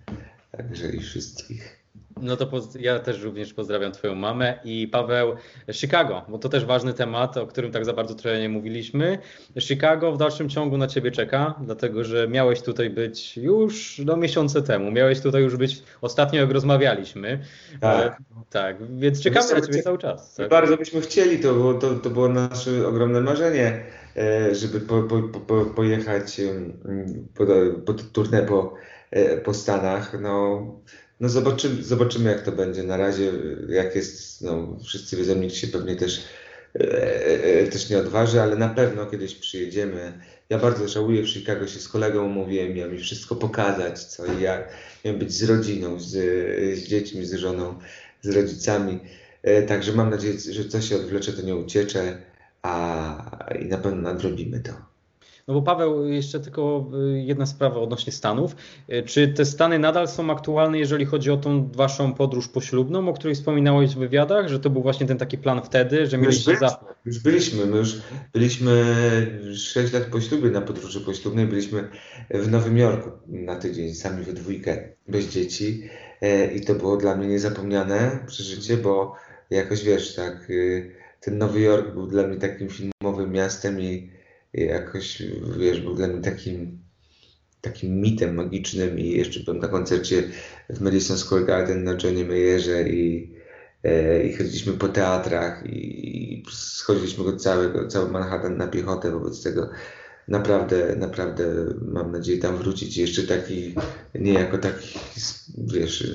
także i wszystkich. No to ja też również pozdrawiam Twoją mamę i Paweł, Chicago, bo to też ważny temat, o którym tak za bardzo trochę nie mówiliśmy. Chicago w dalszym ciągu na Ciebie czeka, dlatego że miałeś tutaj być już no, miesiące temu, miałeś tutaj już być ostatnio, jak rozmawialiśmy. Tak, e, tak więc czekamy na Ciebie cały czas. Tak? Bardzo byśmy chcieli, to było, to, to było nasze ogromne marzenie, e, żeby po, po, po, pojechać po, po turnę po, e, po Stanach. No, no zobaczymy, zobaczymy jak to będzie. Na razie jak jest, no wszyscy wiedzą, nikt się pewnie też, e, e, też nie odważy, ale na pewno kiedyś przyjedziemy. Ja bardzo żałuję, w Chicago się z kolegą umówiłem, miałem mi wszystko pokazać, co i jak. Miałem być z rodziną, z, z dziećmi, z żoną, z rodzicami. E, także mam nadzieję, że coś się odwlecze, to nie uciecze, a i na pewno nadrobimy to. No bo Paweł, jeszcze tylko y, jedna sprawa odnośnie Stanów. Y, czy te Stany nadal są aktualne, jeżeli chodzi o tą waszą podróż poślubną, o której wspominałeś w wywiadach, że to był właśnie ten taki plan wtedy, że mieliście już byliśmy, za... Już byliśmy, my już byliśmy 6 lat po ślubie na podróży poślubnej, byliśmy w Nowym Jorku na tydzień, sami we dwójkę, bez dzieci e, i to było dla mnie niezapomniane przeżycie, bo jakoś wiesz, tak, y, ten Nowy Jork był dla mnie takim filmowym miastem i jakoś, wiesz, był dla mnie takim, takim mitem magicznym i jeszcze byłem na koncercie w Madison Square Garden na Johnny Mayerze i, e, i chodziliśmy po teatrach i, i schodziliśmy go całego, cały Manhattan na piechotę wobec tego naprawdę, naprawdę mam nadzieję tam wrócić jeszcze taki, nie jako taki, wiesz,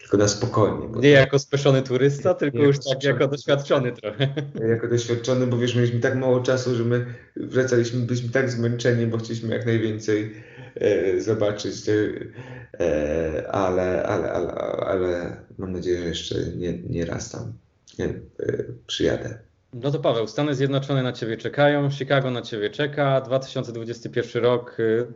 tylko na spokojnie. nie jako spieszony turysta, tylko już tak jako doświadczony trochę. Jako doświadczony, bo wiesz, mieliśmy tak mało czasu, że my wracaliśmy, byliśmy tak zmęczeni, bo chcieliśmy jak najwięcej e, zobaczyć, e, ale, ale, ale, ale mam nadzieję, że jeszcze nie, nie raz tam nie, e, przyjadę. No to Paweł, Stany Zjednoczone na Ciebie czekają, Chicago na Ciebie czeka, 2021 rok y,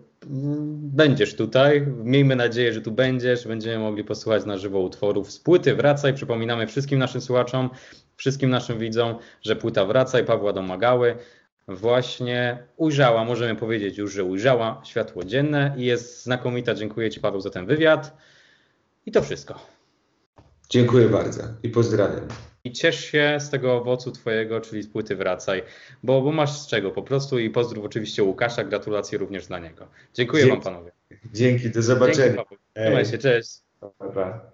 będziesz tutaj. Miejmy nadzieję, że tu będziesz. Będziemy mogli posłuchać na żywo utworów z płyty Wracaj. Przypominamy wszystkim naszym słuchaczom, wszystkim naszym widzom, że płyta Wracaj Pawła Domagały właśnie ujrzała, możemy powiedzieć już, że ujrzała światło dzienne i jest znakomita. Dziękuję Ci Paweł za ten wywiad. I to wszystko. Dziękuję bardzo i pozdrawiam i ciesz się z tego owocu twojego, czyli z płyty Wracaj, bo, bo masz z czego po prostu i pozdrów oczywiście Łukasza, gratulacje również dla niego. Dziękuję Dzięki. wam panowie. Dzięki, do zobaczenia. Dzięki, Trzymaj się, cześć. Pa, pa.